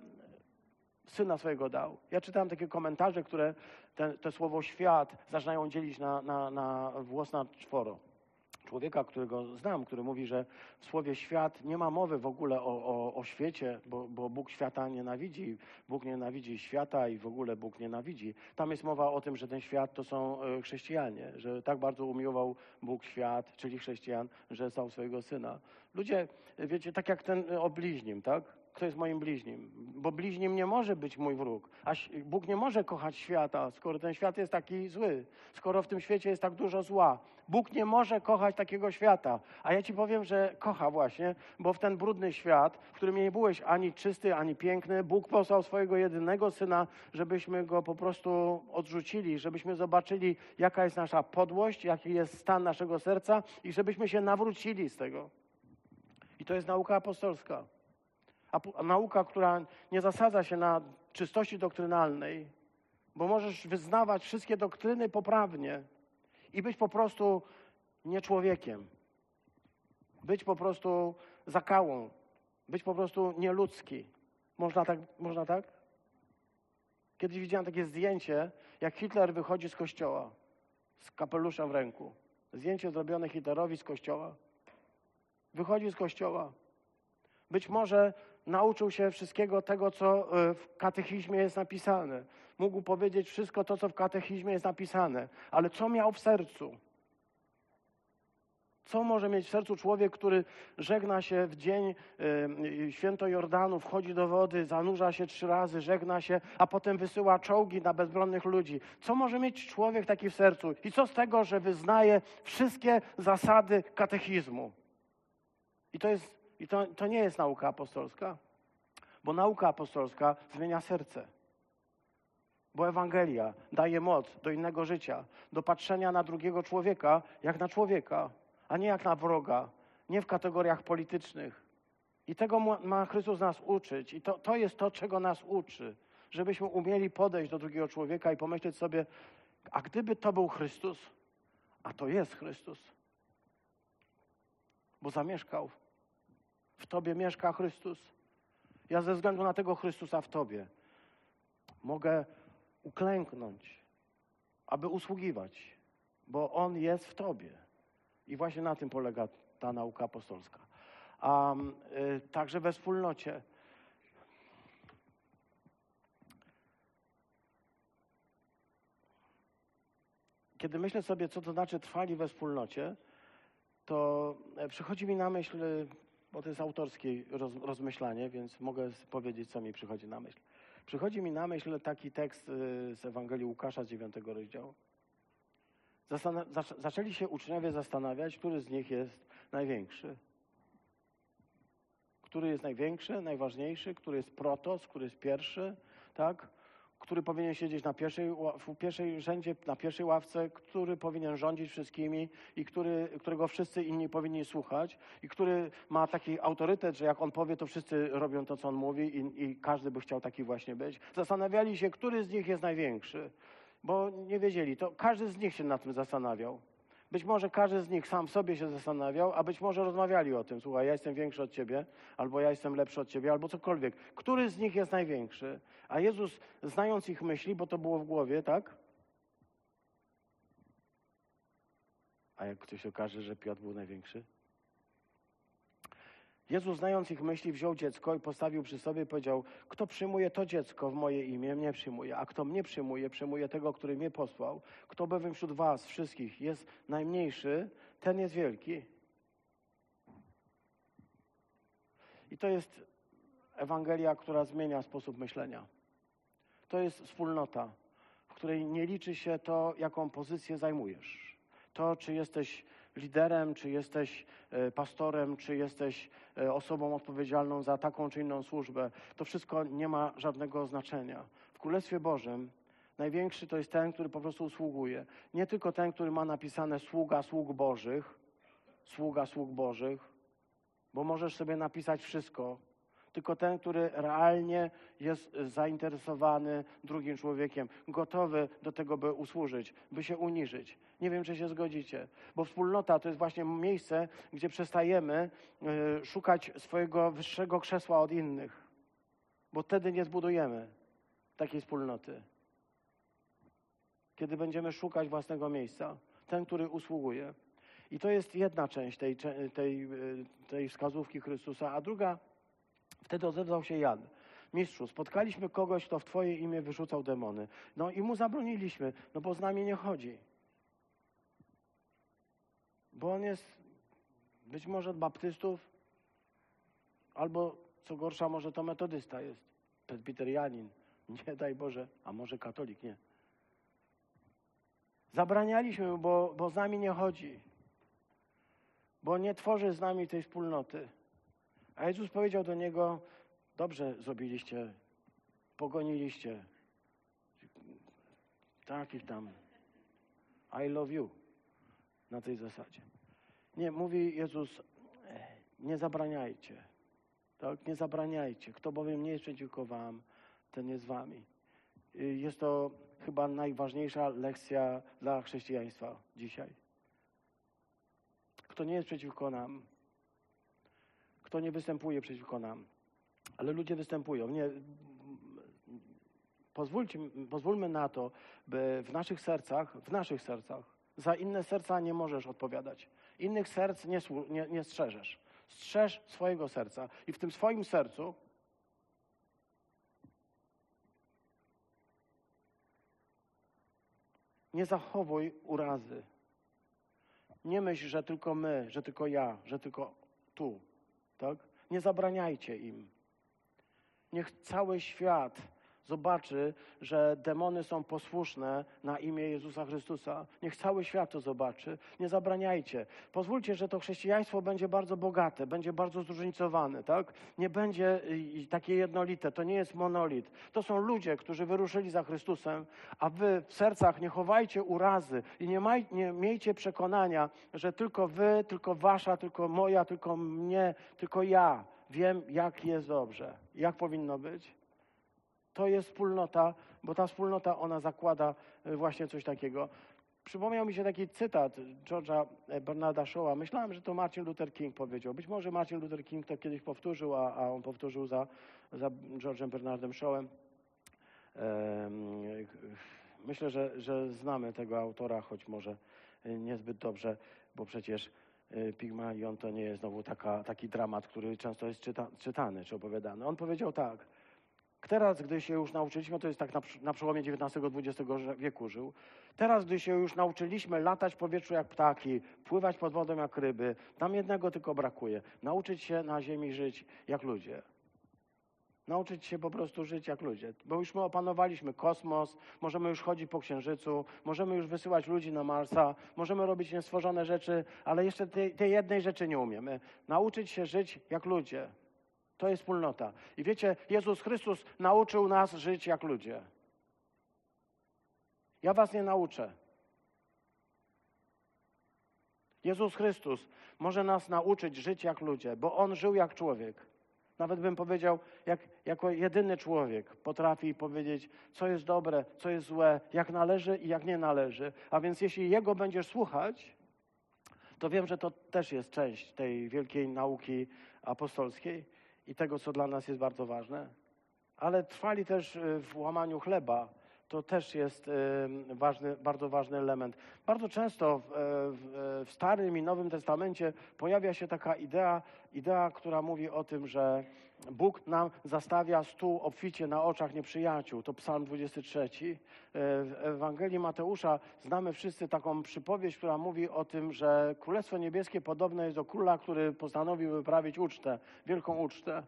syna swojego dał. Ja czytałem takie komentarze, które te, te słowo świat zaczynają dzielić na, na, na włos na czworo człowieka, którego znam, który mówi, że w słowie świat nie ma mowy w ogóle o, o, o świecie, bo, bo Bóg świata nienawidzi. Bóg nienawidzi świata i w ogóle Bóg nienawidzi. Tam jest mowa o tym, że ten świat to są e, chrześcijanie, że tak bardzo umiłował Bóg świat, czyli chrześcijan, że stał swojego syna. Ludzie, wiecie, tak jak ten o bliźnim, tak? Kto jest moim bliźnim? Bo bliźnim nie może być mój wróg. A Bóg nie może kochać świata, skoro ten świat jest taki zły, skoro w tym świecie jest tak dużo zła. Bóg nie może kochać takiego świata. A ja ci powiem, że kocha właśnie, bo w ten brudny świat, w którym nie byłeś ani czysty, ani piękny, Bóg posłał swojego jedynego syna, żebyśmy go po prostu odrzucili, żebyśmy zobaczyli, jaka jest nasza podłość, jaki jest stan naszego serca i żebyśmy się nawrócili z tego. I to jest nauka apostolska. Nauka, która nie zasadza się na czystości doktrynalnej, bo możesz wyznawać wszystkie doktryny poprawnie i być po prostu nie człowiekiem. Być po prostu zakałą. Być po prostu nieludzki. Można tak? Można tak? Kiedyś widziałem takie zdjęcie, jak Hitler wychodzi z kościoła z kapeluszem w ręku. Zdjęcie zrobione Hitlerowi z kościoła. Wychodzi z kościoła. Być może nauczył się wszystkiego tego, co e, w katechizmie jest napisane. Mógł powiedzieć wszystko to, co w katechizmie jest napisane, ale co miał w sercu? Co może mieć w sercu człowiek, który żegna się w dzień y, święto Jordanu, wchodzi do wody, zanurza się trzy razy, żegna się, a potem wysyła czołgi na bezbronnych ludzi? Co może mieć człowiek taki w sercu? I co z tego, że wyznaje wszystkie zasady katechizmu? I to jest i to, to nie jest nauka apostolska, bo nauka apostolska zmienia serce. Bo Ewangelia daje moc do innego życia, do patrzenia na drugiego człowieka jak na człowieka, a nie jak na wroga, nie w kategoriach politycznych. I tego ma Chrystus nas uczyć. I to, to jest to, czego nas uczy. Żebyśmy umieli podejść do drugiego człowieka i pomyśleć sobie, a gdyby to był Chrystus, a to jest Chrystus, bo zamieszkał w Tobie mieszka Chrystus. Ja ze względu na tego Chrystusa w Tobie mogę uklęknąć, aby usługiwać, bo On jest w Tobie. I właśnie na tym polega ta nauka apostolska. A y, także we wspólnocie. Kiedy myślę sobie, co to znaczy trwali we wspólnocie, to e, przychodzi mi na myśl bo to jest autorskie roz, rozmyślanie, więc mogę powiedzieć, co mi przychodzi na myśl. Przychodzi mi na myśl taki tekst y, z Ewangelii Łukasza z 9 rozdziału. Zastan- zaczęli się uczniowie zastanawiać, który z nich jest największy. Który jest największy, najważniejszy, który jest protos, który jest pierwszy, tak? Który powinien siedzieć na pierwszej, w pierwszej rzędzie, na pierwszej ławce, który powinien rządzić wszystkimi i który, którego wszyscy inni powinni słuchać i który ma taki autorytet, że jak on powie, to wszyscy robią to, co on mówi i, i każdy by chciał taki właśnie być. Zastanawiali się, który z nich jest największy, bo nie wiedzieli. To każdy z nich się nad tym zastanawiał. Być może każdy z nich sam sobie się zastanawiał, a być może rozmawiali o tym. Słuchaj, ja jestem większy od ciebie, albo ja jestem lepszy od ciebie, albo cokolwiek. Który z nich jest największy? A Jezus, znając ich myśli, bo to było w głowie, tak? A jak ktoś okaże, że Piotr był największy? Jezus, znając ich myśli, wziął dziecko i postawił przy sobie i powiedział: Kto przyjmuje to dziecko w moje imię, mnie przyjmuje, a kto mnie przyjmuje, przyjmuje tego, który mnie posłał. Kto bowiem wśród was wszystkich jest najmniejszy, ten jest wielki. I to jest Ewangelia, która zmienia sposób myślenia. To jest wspólnota, w której nie liczy się to, jaką pozycję zajmujesz. To, czy jesteś liderem, czy jesteś e, pastorem, czy jesteś e, osobą odpowiedzialną za taką czy inną służbę, to wszystko nie ma żadnego znaczenia. W Królestwie Bożym największy to jest ten, który po prostu usługuje. Nie tylko ten, który ma napisane sługa sług Bożych, sługa sług Bożych, bo możesz sobie napisać wszystko, tylko ten, który realnie jest zainteresowany drugim człowiekiem, gotowy do tego, by usłużyć, by się uniżyć. Nie wiem, czy się zgodzicie, bo wspólnota to jest właśnie miejsce, gdzie przestajemy y, szukać swojego wyższego krzesła od innych, bo wtedy nie zbudujemy takiej wspólnoty. Kiedy będziemy szukać własnego miejsca, ten, który usługuje. I to jest jedna część tej, tej, y, tej wskazówki Chrystusa, a druga Wtedy odezwał się Jan. Mistrzu, spotkaliśmy kogoś, kto w Twoje imię wyrzucał demony. No i mu zabroniliśmy, no bo z nami nie chodzi. Bo on jest być może od baptystów, albo co gorsza, może to metodysta jest, presbiterianin. Nie daj Boże, a może katolik, nie. Zabranialiśmy bo, bo z nami nie chodzi. Bo nie tworzy z nami tej wspólnoty. A Jezus powiedział do niego: Dobrze zrobiliście, pogoniliście. Takich tam. I love you. Na tej zasadzie. Nie, mówi Jezus, nie zabraniajcie. Tak? Nie zabraniajcie. Kto bowiem nie jest przeciwko wam, ten jest wami. Jest to chyba najważniejsza lekcja dla chrześcijaństwa dzisiaj. Kto nie jest przeciwko nam, kto nie występuje przeciwko nam. Ale ludzie występują. Nie, pozwólcie, pozwólmy na to, by w naszych sercach, w naszych sercach, za inne serca nie możesz odpowiadać. Innych serc nie, nie, nie strzeżesz. Strzeż swojego serca. I w tym swoim sercu nie zachowuj urazy. Nie myśl, że tylko my, że tylko ja, że tylko tu. Tak? Nie zabraniajcie im. Niech cały świat zobaczy, że demony są posłuszne na imię Jezusa Chrystusa. Niech cały świat to zobaczy. Nie zabraniajcie. Pozwólcie, że to chrześcijaństwo będzie bardzo bogate, będzie bardzo zróżnicowane, tak? Nie będzie takie jednolite. To nie jest monolit. To są ludzie, którzy wyruszyli za Chrystusem, a wy w sercach nie chowajcie urazy i nie, maj, nie miejcie przekonania, że tylko wy, tylko wasza, tylko moja, tylko mnie, tylko ja wiem, jak jest dobrze, jak powinno być. To jest wspólnota, bo ta wspólnota, ona zakłada e, właśnie coś takiego. Przypomniał mi się taki cytat George'a e, Bernarda Shaw'a. Myślałem, że to Martin Luther King powiedział. Być może Martin Luther King to kiedyś powtórzył, a, a on powtórzył za, za George'em Bernardem Shaw'em. Myślę, że, że znamy tego autora, choć może e, niezbyt dobrze, bo przecież Pigmalion to nie jest znowu taka, taki dramat, który często jest czyta, czytany czy opowiadany. On powiedział tak – Teraz, gdy się już nauczyliśmy, to jest tak na, na przełomie XIX-XX wieku żył. Teraz, gdy się już nauczyliśmy latać w powietrzu jak ptaki, pływać pod wodą jak ryby, nam jednego tylko brakuje. Nauczyć się na ziemi żyć jak ludzie. Nauczyć się po prostu żyć jak ludzie. Bo już my opanowaliśmy kosmos, możemy już chodzić po księżycu, możemy już wysyłać ludzi na Marsa, możemy robić niestworzone rzeczy, ale jeszcze tej, tej jednej rzeczy nie umiemy. Nauczyć się żyć jak ludzie. To jest wspólnota. I wiecie, Jezus Chrystus nauczył nas żyć jak ludzie. Ja was nie nauczę. Jezus Chrystus może nas nauczyć żyć jak ludzie, bo On żył jak człowiek. Nawet bym powiedział, jak, jako jedyny człowiek potrafi powiedzieć, co jest dobre, co jest złe, jak należy i jak nie należy. A więc jeśli Jego będziesz słuchać, to wiem, że to też jest część tej wielkiej nauki apostolskiej i tego, co dla nas jest bardzo ważne, ale trwali też y, w łamaniu chleba. To też jest y, ważny, bardzo ważny element. Bardzo często w, e, w, w Starym i Nowym Testamencie pojawia się taka idea, idea, która mówi o tym, że Bóg nam zastawia stół obficie na oczach nieprzyjaciół. To Psalm 23. E, w Ewangelii Mateusza znamy wszyscy taką przypowieść, która mówi o tym, że Królestwo Niebieskie podobne jest do króla, który postanowił wyprawić ucztę, wielką ucztę.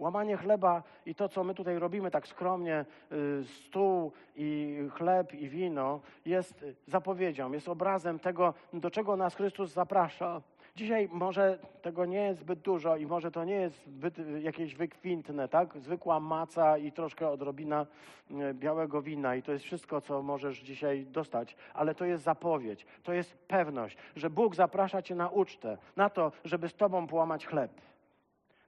Łamanie chleba i to, co my tutaj robimy tak skromnie, y, stół i chleb i wino, jest zapowiedzią, jest obrazem tego, do czego nas Chrystus zaprasza. Dzisiaj może tego nie jest zbyt dużo i może to nie jest zbyt y, jakieś wykwintne, tak? Zwykła maca i troszkę odrobina y, białego wina i to jest wszystko, co możesz dzisiaj dostać. Ale to jest zapowiedź, to jest pewność, że Bóg zaprasza cię na ucztę, na to, żeby z tobą połamać chleb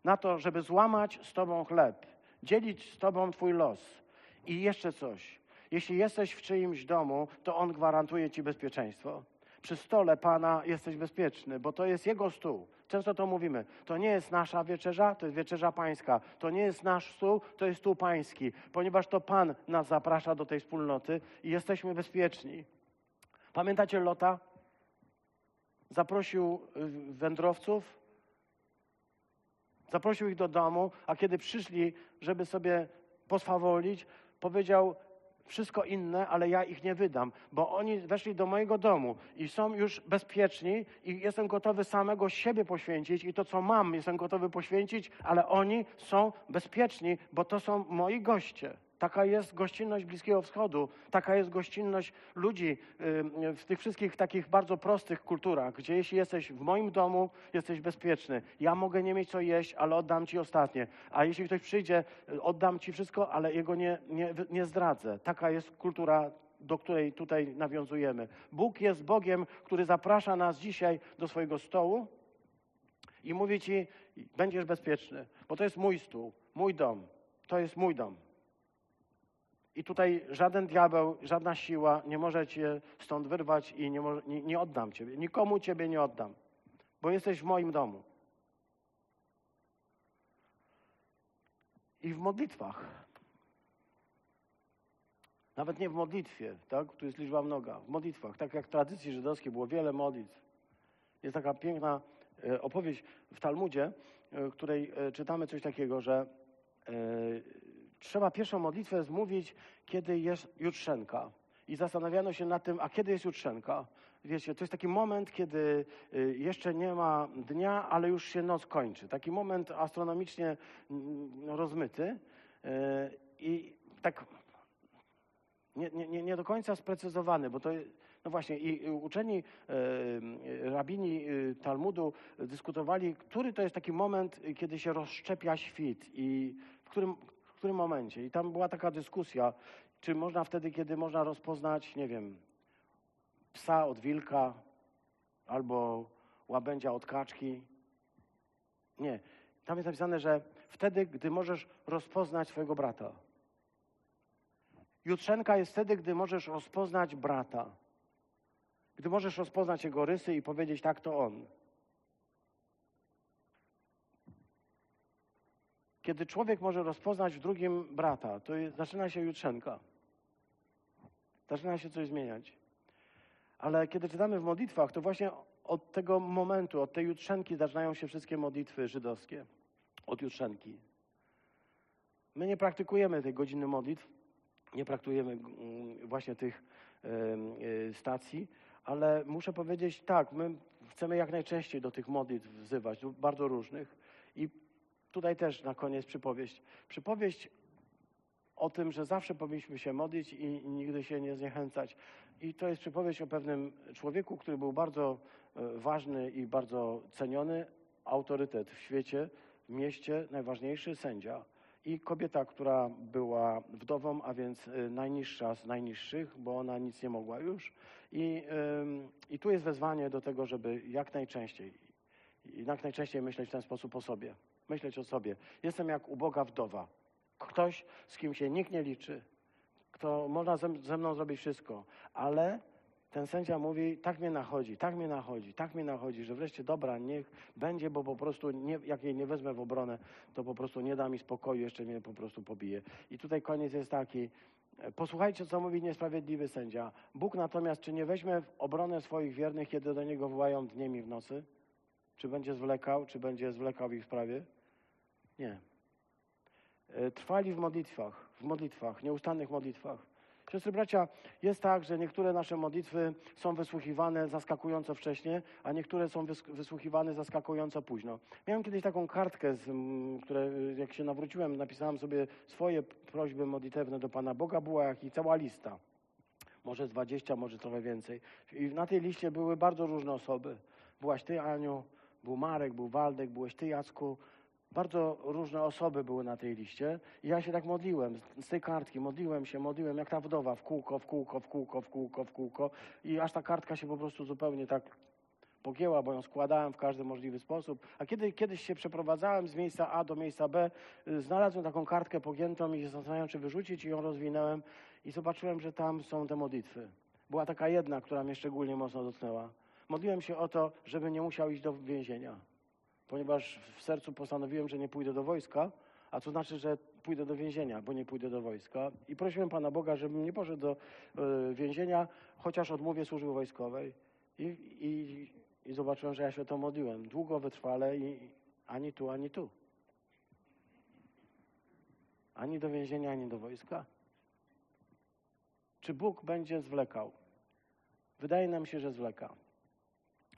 na to, żeby złamać z Tobą chleb, dzielić z Tobą Twój los. I jeszcze coś. Jeśli jesteś w czyimś domu, to On gwarantuje Ci bezpieczeństwo. Przy stole Pana jesteś bezpieczny, bo to jest Jego stół. Często to mówimy. To nie jest nasza wieczerza, to jest wieczerza pańska. To nie jest nasz stół, to jest stół pański, ponieważ to Pan nas zaprasza do tej wspólnoty i jesteśmy bezpieczni. Pamiętacie Lota? Zaprosił y, wędrowców, Zaprosił ich do domu, a kiedy przyszli, żeby sobie poswawolić, powiedział wszystko inne, ale ja ich nie wydam, bo oni weszli do mojego domu i są już bezpieczni i jestem gotowy samego siebie poświęcić i to, co mam, jestem gotowy poświęcić, ale oni są bezpieczni, bo to są moi goście. Taka jest gościnność Bliskiego Wschodu, taka jest gościnność ludzi w tych wszystkich takich bardzo prostych kulturach, gdzie jeśli jesteś w moim domu, jesteś bezpieczny. Ja mogę nie mieć co jeść, ale oddam ci ostatnie. A jeśli ktoś przyjdzie, y, oddam ci wszystko, ale jego nie, nie, nie zdradzę. Taka jest kultura do której tutaj nawiązujemy. Bóg jest Bogiem, który zaprasza nas dzisiaj do swojego stołu i mówi ci, będziesz bezpieczny, bo to jest mój stół, mój dom, to jest mój dom. I tutaj żaden diabeł, żadna siła nie może cię stąd wyrwać i nie, może, nie, nie oddam ciebie. Nikomu ciebie nie oddam, bo jesteś w moim domu. I w modlitwach. Nawet nie w modlitwie, tak? Tu jest liczba mnoga. W modlitwach. Tak jak w tradycji żydowskiej było wiele modlitw. Jest taka piękna e, opowieść w Talmudzie, e, której e, czytamy coś takiego, że trzeba pierwszą modlitwę zmówić, kiedy jest jutrzenka. I zastanawiano się nad tym, a kiedy jest jutrzenka? Wiecie, to jest taki moment, kiedy y, jeszcze nie ma dnia, ale już się noc kończy. Taki moment astronomicznie mm, rozmyty. Y, I tak nie, nie, nie do końca sprecyzowany, bo to no właśnie, i uczeni e, rabini Talmudu dyskutowali, który to jest taki moment, kiedy się rozszczepia świt i w którym, którym momencie. I tam była taka dyskusja, czy można wtedy, kiedy można rozpoznać, nie wiem, psa od wilka albo łabędzia od kaczki. Nie. Tam jest napisane, że wtedy, gdy możesz rozpoznać swojego brata. Jutrzenka jest wtedy, gdy możesz rozpoznać brata. Gdy możesz rozpoznać jego rysy i powiedzieć, tak, to on. Kiedy człowiek może rozpoznać w drugim brata, to zaczyna się jutrzenka. Zaczyna się coś zmieniać. Ale kiedy czytamy w modlitwach, to właśnie od tego momentu, od tej jutrzenki zaczynają się wszystkie modlitwy żydowskie. Od jutrzenki. My nie praktykujemy tej godziny modlitw, nie praktykujemy mm, właśnie tych e, stacji, ale muszę powiedzieć tak, my chcemy jak najczęściej do tych modlitw wzywać, bardzo różnych. I Tutaj też na koniec przypowieść. Przypowieść o tym, że zawsze powinniśmy się modlić i nigdy się nie zniechęcać. I to jest przypowieść o pewnym człowieku, który był bardzo e, ważny i bardzo ceniony, autorytet w świecie, w mieście, najważniejszy sędzia. I kobieta, która była wdową, a więc e, najniższa z najniższych, bo ona nic nie mogła już. I, i tu jest wezwanie do tego, żeby jak najczęściej, jak najczęściej myśleć w ten sposób o sobie myśleć o sobie. Jestem jak uboga wdowa. Ktoś, z kim się nikt nie liczy, kto można ze, mną zrobić wszystko, ale ten sędzia mówi, tak mnie nachodzi, tak mnie nachodzi, tak mnie nachodzi, że wreszcie dobra, niech będzie, bo po prostu nie, jak jej nie wezmę w obronę, to po prostu nie da mi spokoju, jeszcze mnie po prostu pobije. I tutaj koniec jest taki, posłuchajcie, co mówi niesprawiedliwy sędzia. Bóg natomiast, czy nie weźmie w obronę swoich wiernych, kiedy do Niego wołają dniem i w nocy? Czy będzie zwlekał, czy będzie zwlekał w ich sprawie? Nie. E, trwali w modlitwach, w modlitwach, nieustannych modlitwach. Siostry bracia, jest tak, że niektóre nasze modlitwy są wysłuchiwane zaskakująco wcześnie, a niektóre są wys- wysłuchiwane zaskakująco późno. Miałem kiedyś taką kartkę, z, które jak się nawróciłem, napisałem sobie swoje prośby modlitewne do Pana Boga, była jak i cała lista. Może z 20, może trochę więcej. I na tej liście były bardzo różne osoby. Byłaś ty, Aniu, był Marek, był Waldek, byłeś ty, Jacku. Bardzo różne osoby były na tej liście. I ja się tak modliłem z- tej kartki, modliłem się, modliłem jak ta wdowa, w kółko, w kółko, w kółko, w kółko, w kółko. I aż ta kartka się po prostu zupełnie tak pogięła, bo ją składałem w każdy możliwy sposób. A kiedy kiedyś się przeprowadzałem z miejsca A do miejsca B, y, znalazłem taką kartkę pogiętą i się zastanawiałem, czy wyrzucić i ją rozwinąłem i zobaczyłem, że tam są te modlitwy. Była taka jedna, która mnie szczególnie mocno dotknęła. Modliłem się o to, żeby nie musiał iść do więzienia, ponieważ w sercu postanowiłem, że nie pójdę do wojska, a co znaczy, że pójdę do więzienia, bo nie pójdę do wojska. I prosiłem Pana Boga, żebym nie poszedł do y, więzienia, chociaż odmówię służby wojskowej. I, i, I zobaczyłem, że ja się to modliłem. Długo, wytrwale i ani tu, ani tu. Ani do więzienia, ani do wojska. Czy Bóg będzie zwlekał? Wydaje nam się, że zwleka.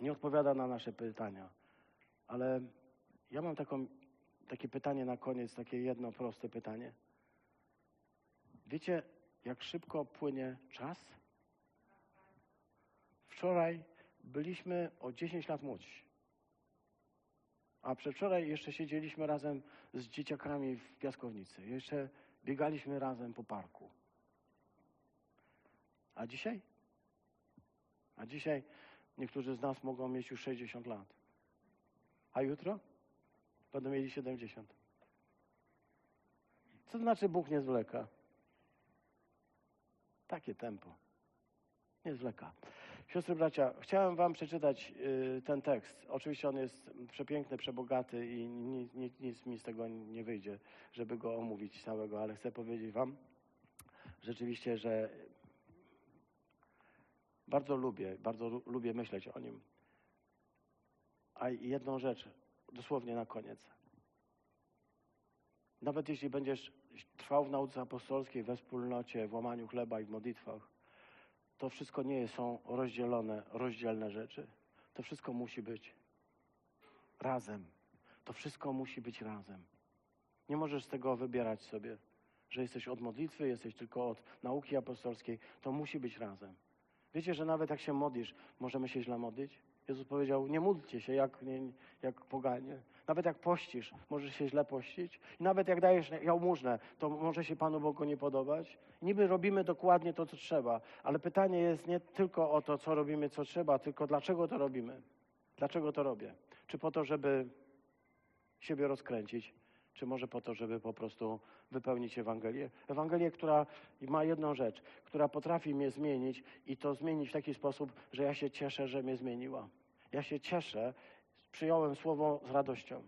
Nie odpowiada na nasze pytania. Ale ja mam taką, takie pytanie na koniec, takie jedno proste pytanie. Wiecie, jak szybko płynie czas? Wczoraj byliśmy o 10 lat młodsi. A przedwczoraj jeszcze siedzieliśmy razem z dzieciakami w piaskownicy. Jeszcze biegaliśmy razem po parku. A dzisiaj? A dzisiaj niektórzy z nas mogą mieć już 60 lat. A jutro? Będą mieli 70. Co znaczy Bóg nie zwleka? Takie tempo. Nie zwleka. Siostry, bracia, chciałem wam przeczytać y, ten tekst. Oczywiście on jest przepiękny, przebogaty i nic, nic, nic mi z tego nie wyjdzie, żeby go omówić całego, ale chcę powiedzieć wam rzeczywiście, że bardzo lubię, bardzo lu- lubię myśleć o nim. A jedną rzecz, dosłownie na koniec. Nawet jeśli będziesz trwał w nauce apostolskiej, we wspólnocie, w łamaniu chleba i w modlitwach, to wszystko nie są rozdzielone, rozdzielne rzeczy. To wszystko musi być razem. To wszystko musi być razem. Nie możesz z tego wybierać sobie, że jesteś od modlitwy, jesteś tylko od nauki apostolskiej. To musi być razem. Wiecie, że nawet jak się modlisz, możemy się źle modlić? Jezus powiedział, nie módlcie się jak, nie, jak poganie. Nawet jak pościsz, możesz się źle pościć. I nawet jak dajesz jałmużnę, to może się Panu Bogu nie podobać. Niby robimy dokładnie to, co trzeba, ale pytanie jest nie tylko o to, co robimy, co trzeba, tylko dlaczego to robimy. Dlaczego to robię? Czy po to, żeby siebie rozkręcić, czy może po to, żeby po prostu wypełnić Ewangelię? Ewangelię, która ma jedną rzecz, która potrafi mnie zmienić i to zmienić w taki sposób, że ja się cieszę, że mnie zmieniła. Ja się cieszę, przyjąłem słowo z radością.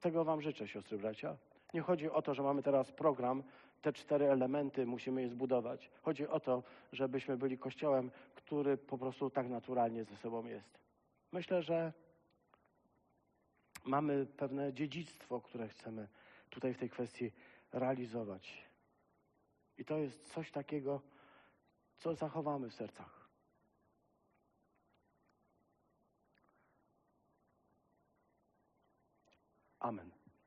Tego Wam życzę, siostry, bracia. Nie chodzi o to, że mamy teraz program, te cztery elementy musimy je zbudować. Chodzi o to, żebyśmy byli kościołem, który po prostu tak naturalnie ze sobą jest. Myślę, że mamy pewne dziedzictwo, które chcemy tutaj w tej kwestii realizować. I to jest coś takiego, co zachowamy w sercach. Amen.